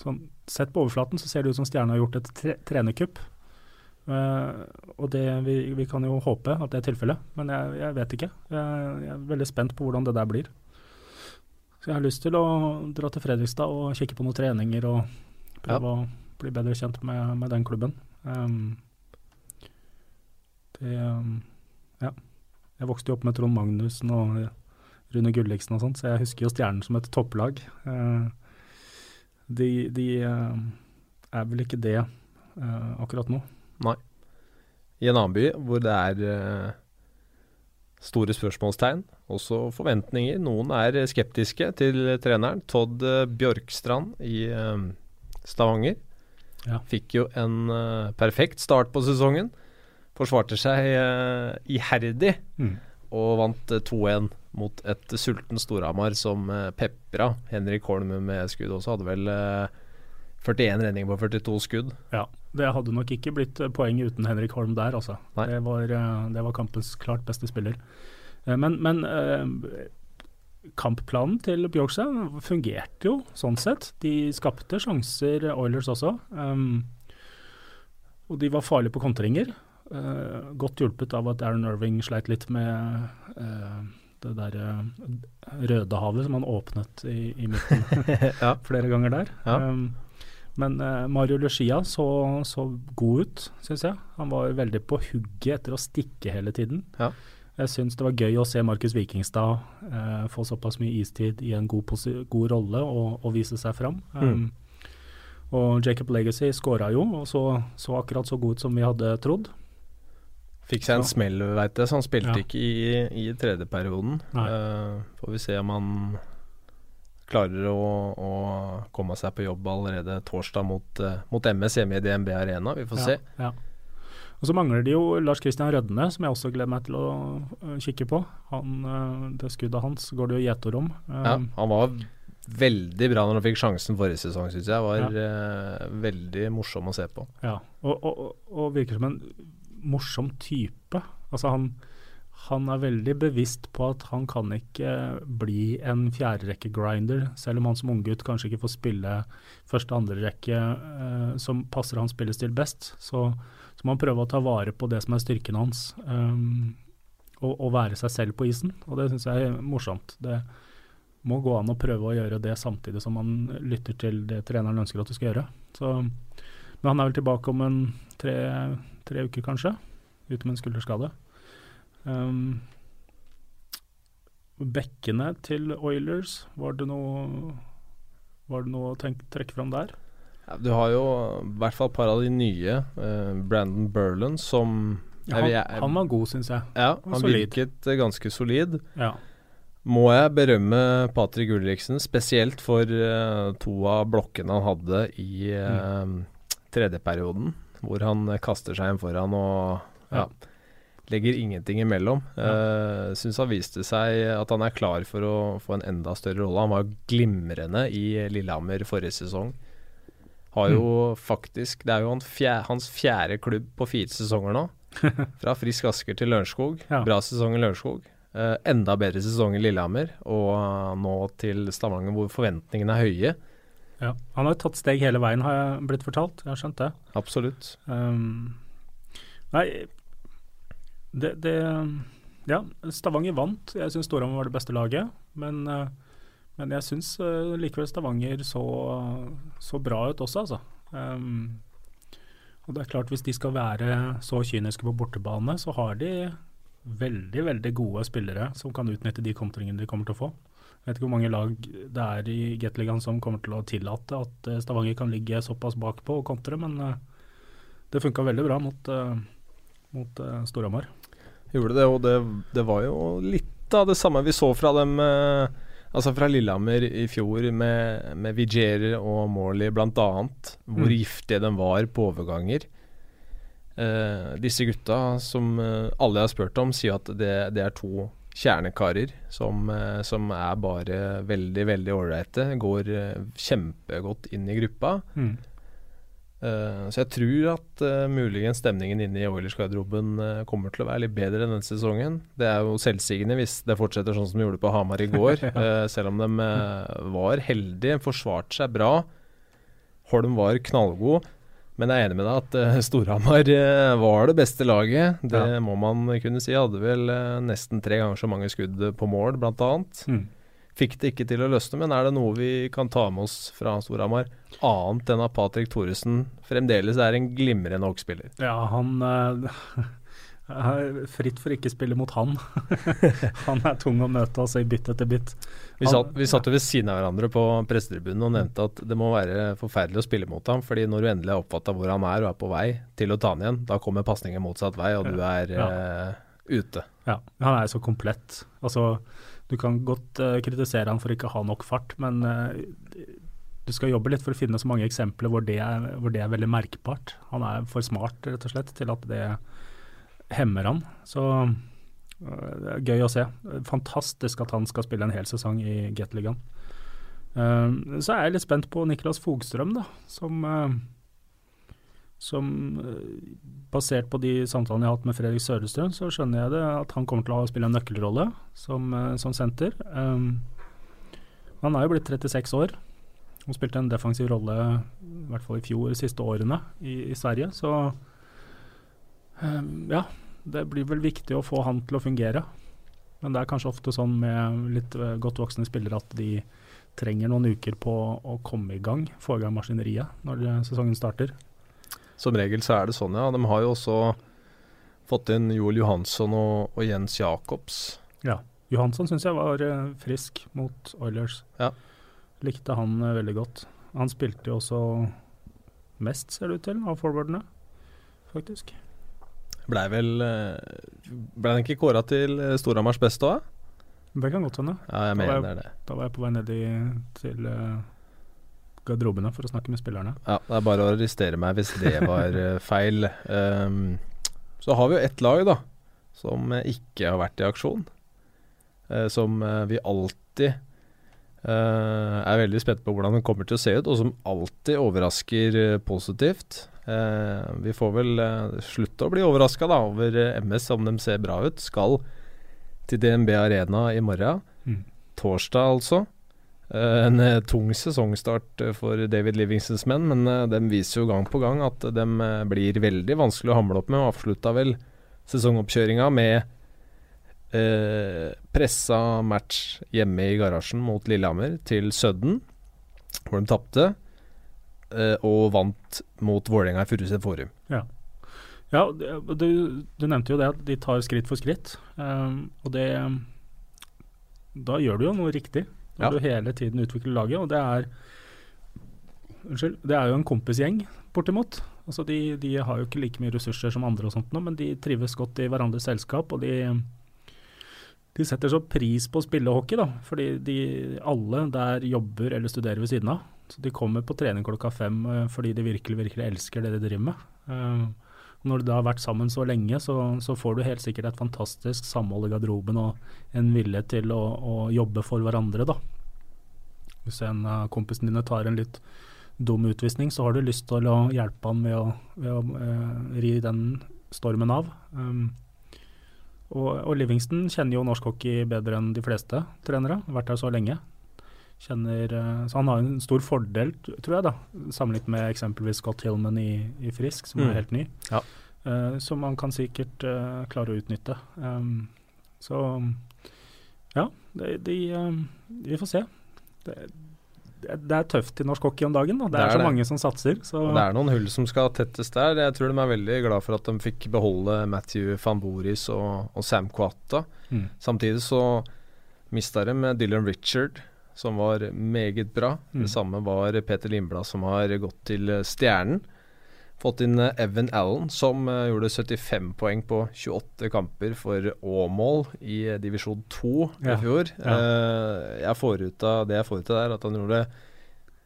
sånn, Sett på overflaten så ser det ut som Stjerna har gjort et tre trenerkupp. Uh, og det, vi, vi, kan jo håpe at det er tilfellet, men jeg, jeg vet ikke. Jeg, jeg, er veldig spent på hvordan det der blir. Så jeg har lyst til å dra til Fredrikstad og kikke på noen treninger og prøve ja. å bli bedre kjent med, med den klubben. Um, det um, Ja. Jeg vokste jo opp med Trond Magnussen og Rune Gulliksen og sånt, så jeg husker jo Stjernen som et topplag. Uh, de, de uh, er vel ikke det uh, akkurat nå. Nei. I en annen by hvor det er uh, store spørsmålstegn, også forventninger. Noen er skeptiske til treneren. Todd Bjørkstrand i Stavanger ja. fikk jo en perfekt start på sesongen. Forsvarte seg iherdig mm. og vant 2-1 mot et sulten Storhamar som uh, pepra. Henrik Holm med skudd også hadde vel uh, eh, 41 redninger på 42 skudd. Ja, det hadde nok ikke blitt eh, poeng uten Henrik Holm der, altså. Det var, det var, kampens klart beste spiller. men, men kampplanen til Bjørkse fungerte jo sånn sett. De skapte sjanser, Oilers også. Um, og de var farlige på kontringer. Uh, godt hjulpet av at Aaron Irving sleit litt med uh, det der uh, Rødehavet som han åpnet i, i midten ja. flere ganger der. Ja. Um, men uh, Mario Lucia så, så god ut, syns jeg. Han var veldig på hugget etter å stikke hele tiden. Ja. Jeg syns det var gøy å se Markus Vikingstad uh, få såpass mye istid i en god, god rolle og, og, vise seg fram. Um, mm. Og Jacob Legacy skåra jo, og så, så akkurat så god ut som vi hadde trodd. Fikk seg en smell, veit jeg, så han spilte ja. ikke i, i tredje perioden. Uh, får vi se om han klarer å, å, komme seg på jobb allerede torsdag mot, uh, mot MS hjemme i DNB Arena. Vi får ja, se. Ja. Og Så mangler de jo Lars Kristian Rødne, som jeg også gleder meg til å uh, kikke på. Han, det skuddet hans går det jo gjeterom. ja, han var veldig bra når han fikk sjansen forrige sesong, syns jeg. Var veldig morsom å se på. Ja, og, og, og virker som en morsom type. Altså han, han er veldig bevisst på at han kan ikke bli en fjerderekke-grinder, selv om han som unggutt kanskje ikke får spille første- og andrerekke eh, som passer hans spillestil best. Så, så må han prøve å ta vare på det som er styrken hans, um, og, og, være seg selv på isen. Og det syns jeg er morsomt. Det, må gå an å prøve å gjøre det samtidig som man lytter til det treneren ønsker at du skal gjøre. Så, men han er vel tilbake om en tre, tre uker, kanskje, ute med en skulderskade. Um, bekkene til Oilers, var det noe, var det noe å tenke, trekke fram der? Ja, du har jo i hvert fall et par av de nye. Uh, Brandon Burland som ja, han, han, var god, syns jeg. Ja, han solid. virket ganske solid. Ja må jeg berømme Patrick Ulriksen, spesielt for uh, to av blokkene han hadde i uh, mm. tredjeperioden, hvor han kaster seg inn foran og ja, legger ingenting imellom. Ja. Uh, Syns han viste seg at han er klar for å få en enda større rolle. Han var glimrende i Lillehammer forrige sesong. Har jo mm. faktisk Det er jo han fjerde, hans fjerde klubb på fire sesonger nå. Fra Frisk Asker til Lørenskog. Ja. Bra sesong i Lørenskog. Uh, enda bedre sesong i Lillehammer, og nå til Stavanger hvor forventningene er høye. Ja, Han har jo tatt steg hele veien, har jeg blitt fortalt. Jeg har skjønt det. Absolutt. Um, nei, det, det, Ja, Stavanger vant. Jeg syns Storhamar var det beste laget. Men, uh, men jeg syns likevel Stavanger så, så, bra ut også, altså. Um, og det er klart Hvis de skal være så kyniske på bortebane, så har de veldig veldig gode spillere som kan utnytte de kontringene de kommer til å få. Jeg vet ikke hvor mange lag det er i Gateligaen som kommer til å tillate at eh, Stavanger kan ligge såpass bakpå og kontre, men uh, det funka veldig bra mot, uh, mot Storhamar. Gjorde det, og det, det, var jo litt av det samme vi så fra dem Altså fra Lillehammer i fjor med, med Vigier og Morley bl.a. Hvor mm. giftige de var på overganger. Eh, disse gutta, som alle jeg har spurt om, sier at det, det er to kjernekarer som, uh, som, er bare veldig, veldig ålreite. Går kjempegodt inn i gruppa. Mm. så jeg tror at muligens stemningen inne i Oilers-garderoben kommer til å være litt bedre denne sesongen. Det er jo selvsigende hvis det fortsetter sånn som de gjorde på Hamar i går. ja. selv om de var heldige, forsvarte seg bra. Holm var knallgod. Men jeg er enig med deg at uh, Storhamar uh, var det beste laget. Det ja. må man kunne si. Hadde vel uh, nesten tre ganger så mange skudd på mål, bl.a. Mm. Fikk det ikke til å løsne, men er det noe vi kan ta med oss fra Storhamar? Annet enn at Patrick Thoresen fremdeles er en glimrende hockeyspiller. Ja, han Fritt for ikke spille mot han. han er tung å møte altså i bytt etter bytt. Vi satt, vi satt jo ved siden av hverandre på pressetribunen og nevnte at det må være forferdelig å spille mot ham. fordi når du endelig har oppfatta hvor han er og er på vei til å ta han igjen, da kommer pasningen motsatt vei, og du er ja. uh, ute. Ja, han er så komplett. Altså, du kan godt uh, kritisere han for ikke å ha nok fart, men uh, du skal jobbe litt for å finne så mange eksempler hvor det, er, hvor det er veldig merkbart. Han er for smart, rett og slett, til at det hemmer han. Så øh, det er gøy å se. Fantastisk at han skal spille en hel sesong i Gateligaen. Uh, så er jeg litt spent på Niklas Fogstrøm, da, som, uh, som uh, Basert på de samtalene jeg har hatt med Fredrik Sørestrøm, så skjønner jeg det at han kommer til å spille en nøkkelrolle som, som senter. Um, han er jo blitt 36 år og spilte en defensiv rolle i hvert fall i fjor, de siste årene i, i Sverige. Så ja, det blir vel viktig å få han til å fungere. Men det er kanskje ofte sånn med litt eh, godt voksne spillere at de trenger noen uker på å komme i gang, få i gang maskineriet når sesongen starter. Som regel så er det sånn, ja. De har jo også fått inn Joel Johansson og, og Jens Jacobs. Ja. Johansson syns jeg var uh, frisk mot Oilers. Ja. Likte han veldig godt. Han spilte jo også mest, ser det ut til, av forwardene, faktisk. Blei vel eh, Blei den ikke kåra til eh, Storhamars beste òg? Det kan godt hende. Ja, jeg mener jeg, det. Da var jeg på vei ned i, til uh, garderobene for å snakke med spillerne. Ja, det er bare å arrestere meg hvis det var uh, feil. Um, så har vi jo ett lag, da, som ikke har vært i aksjon. Uh, som vi alltid er veldig spent på hvordan den kommer til å se ut, og som alltid overrasker positivt. Eh, vi får vel eh, slutte å bli overraska over eh, MS om de ser bra ut. Skal til DNB Arena i morgen. Mm. Torsdag, altså. En tung sesongstart for David Livingstons menn, men de viser jo gang på gang at de blir veldig vanskelig å hamle opp med, og avslutta vel sesongoppkjøringa med Eh, pressa match hjemme i garasjen mot Lillehammer til Sudden, hvor de tapte. Eh, og vant mot Vålerenga i Furuset Forum. Ja, ja du, du nevnte jo det at de tar skritt for skritt. Um, og det Da gjør du jo noe riktig. Når Ja. du hele tiden utvikler laget. Og det er Unnskyld. Det er jo en kompisgjeng, bortimot. Altså de, de har jo ikke like mye ressurser som andre, og sånt nå, men de trives godt i hverandres selskap. Og de, de setter så pris på å spille hockey, da. Fordi de alle der jobber eller studerer ved siden av. Så de kommer på trening klokka fem eh, fordi de virkelig, virkelig elsker det de driver med. Uh, når de har vært sammen så lenge, så, så får du helt sikkert et fantastisk samhold i garderoben og en vilje til å, å jobbe for hverandre, da. Hvis en av kompisene dine tar en litt dum utvisning, så har du lyst til å hjelpe han med å, ved å uh, ri den stormen av. Um, og, og Livingston kjenner jo norsk hockey bedre enn de fleste trenere, vært her så lenge. Kjenner, eh, så han har en stor fordel, tror jeg, da, sammenlignet med eksempelvis Scott Hillman i, i Frisk, som Mm. er helt ny. Ja. Uh, som han kan sikkert uh, klare å utnytte. Um, så ja, de, de, um, vi får se. Det, det, er tøft i norsk hockey om dagen. Da. Det, Det er, så det. mange som satser. Så Det er noen hull som skal tettes der. Jeg tror de er veldig glad for at de fikk beholde Matthew van Boris og, og Sam Quata. mm, Samtidig så mista de med Dylan Richard, som var meget bra. Mm. Det samme var Peter Lindblad, som har gått til Stjernen. Fått inn eh, Evan Allen, som eh, gjorde 75 poeng på 28 kamper for Åmål i eh, divisjon 2 Ja. i fjor. Ja. Jeg får ut av, det jeg får ut av der, er at han gjorde,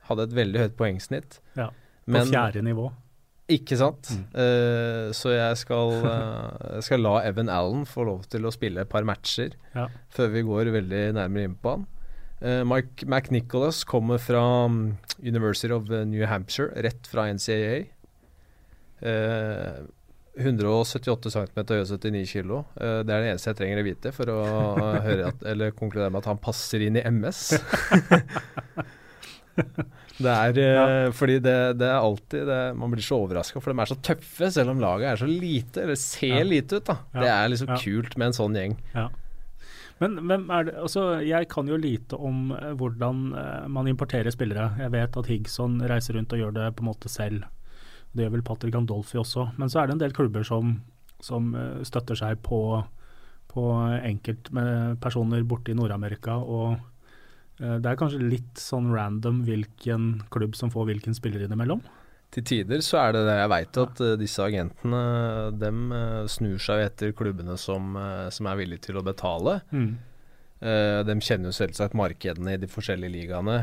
hadde et veldig høyt poengsnitt. Ja, på fjerde nivå. Ikke sant? Mm. Uh, så jeg skal, uh, skal la Evan Allen få lov til å spille et par matcher Ja. før vi går veldig nærmere inn på han. Uh, Mike McNicholas kommer fra mm, University of New Hampshire, rett fra NCAA. Eh, 178 cm og 79 kg. Eh, det er det eneste jeg trenger å vite for å høre at, eller konkludere med at han passer inn i MS. det er ja. fordi det, det er alltid det, Man blir så overraska, for de er så tøffe, selv om laget er så lite, eller ser Ja. lite ut. da Ja. Det er liksom kult med en sånn gjeng. Ja. Men hvem er det Altså, jeg kan jo lite om eh, hvordan eh, man importerer spillere. Jeg vet at Higson reiser rundt og gjør det på en måte selv. Det gjør vel Patrick Andolfi også. Men så er det en del klubber som, som eh, støtter seg på, på enkeltpersoner borte i Nord-Amerika. Og eh, det er kanskje litt sånn random hvilken klubb som får hvilken spiller innimellom. Til tider så er det det. Jeg veit at eh, disse agentene dem snur seg etter klubbene som, som er villige til å betale. Mm. de kjenner jo selvsagt markedene i de forskjellige ligaene.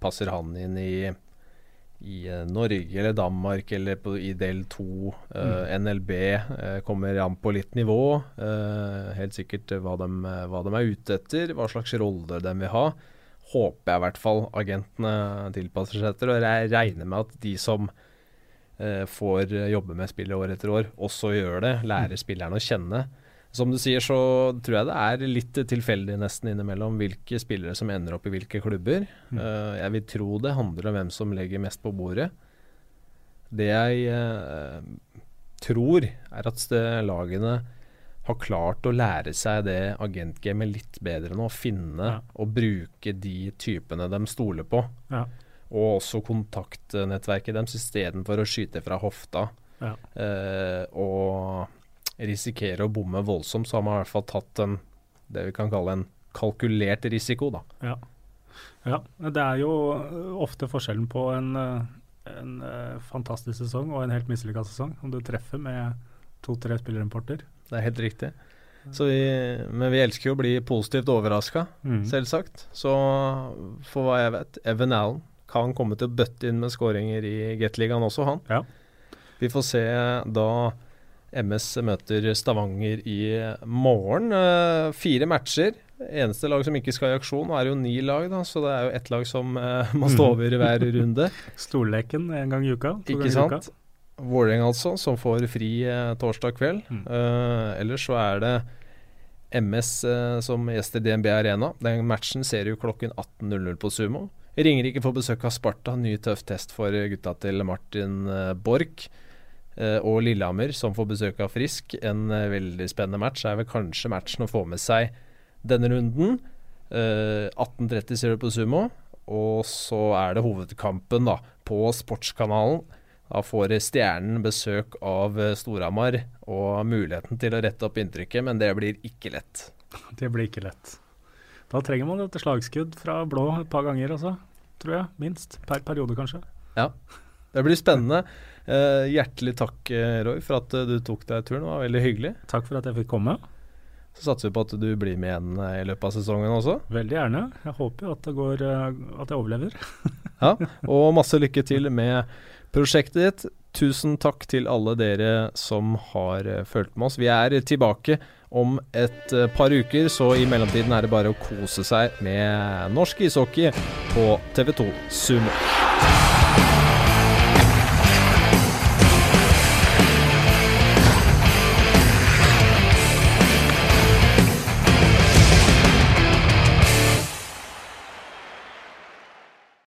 Passer han inn i, i eh, Norge eller Danmark eller på, i del 2? Eh, NLB eh, kommer an på litt nivå. Eh, helt sikkert eh, hva de, eh, hva de er ute etter, hva slags rolle de vil ha. Håper jeg i hvert fall agentene tilpasser seg etter. Og jeg regner med at de som får jobbe med spillet år etter år, også gjør det. Lærer spillerne å kjenne. Som du sier, så tror jeg det er litt tilfeldig nesten innimellom hvilke spillere som ender opp i hvilke klubber. Mm. Eh, jeg vil tro det handler om hvem som legger mest på bordet. Det jeg eh, tror, er at lagene har klart å lære seg det agentgamet litt bedre nå. Finne Ja. og bruke de typene de stoler på. Ja. Og også kontaktnettverket deres istedenfor å skyte fra hofta Ja. eh, og risikere å bomme voldsomt, så har man i hvert fall tatt en det vi kan kalle en kalkulert risiko, da. Ja. ja. Det er jo øh, ofte forskjellen på en, øh, en øh, fantastisk sesong og en helt mislykka sesong, om du treffer med to-tre spillerimporter. Det er helt riktig. Så vi, men vi elsker jo å bli positivt overraska, Mm. selvsagt. Så for hva jeg vet, Evan Allen kan komme til å bøtte inn med skåringer i Gateligaen også, han. Ja. Vi får se da MS møter Stavanger i morgen. Eh, fire matcher. Eneste lag som ikke skal i aksjon. Nå er det jo ni lag, da, så det er jo ett lag som eh, må stå over hver runde. Storleken en gang i uka. Ikke sant? Vålerenga altså, som får fri eh, torsdag kveld. Mm. Ellers så er det MS eh, som gjester DNB Arena. Den matchen ser du klokken 18.00 på Sumo. Ringerike får besøk av Sparta. Ny tøff test for gutta til Martin eh, Borch. Eh, og Lillehammer, som får besøk av Frisk. En eh, veldig spennende match. Er vel kanskje matchen å få med seg denne runden. Eh, 18.30 ser du på Sumo. Og så er det hovedkampen da, på Sportskanalen. Da får Stjernen besøk av eh, Storhamar og muligheten til å rette opp inntrykket, men det blir ikke lett. Det blir ikke lett. Da trenger man et slagskudd fra blå et par ganger også, tror jeg. Minst. Per periode, kanskje. Ja. Det blir spennende. Eh, hjertelig takk, eh, Roy, for at eh, du tok deg turen. Det var veldig hyggelig. Takk for at jeg fikk komme. Så satser vi på at du blir med igjen i løpet av sesongen også. Veldig gjerne. Jeg håper jo at det går at jeg overlever. Ja, og masse lykke til med prosjektet ditt. Tusen takk til alle dere som har fulgt med oss. Vi er tilbake om et par uker, så i mellomtiden er det bare å kose seg med norsk ishockey på TV2 Sumo.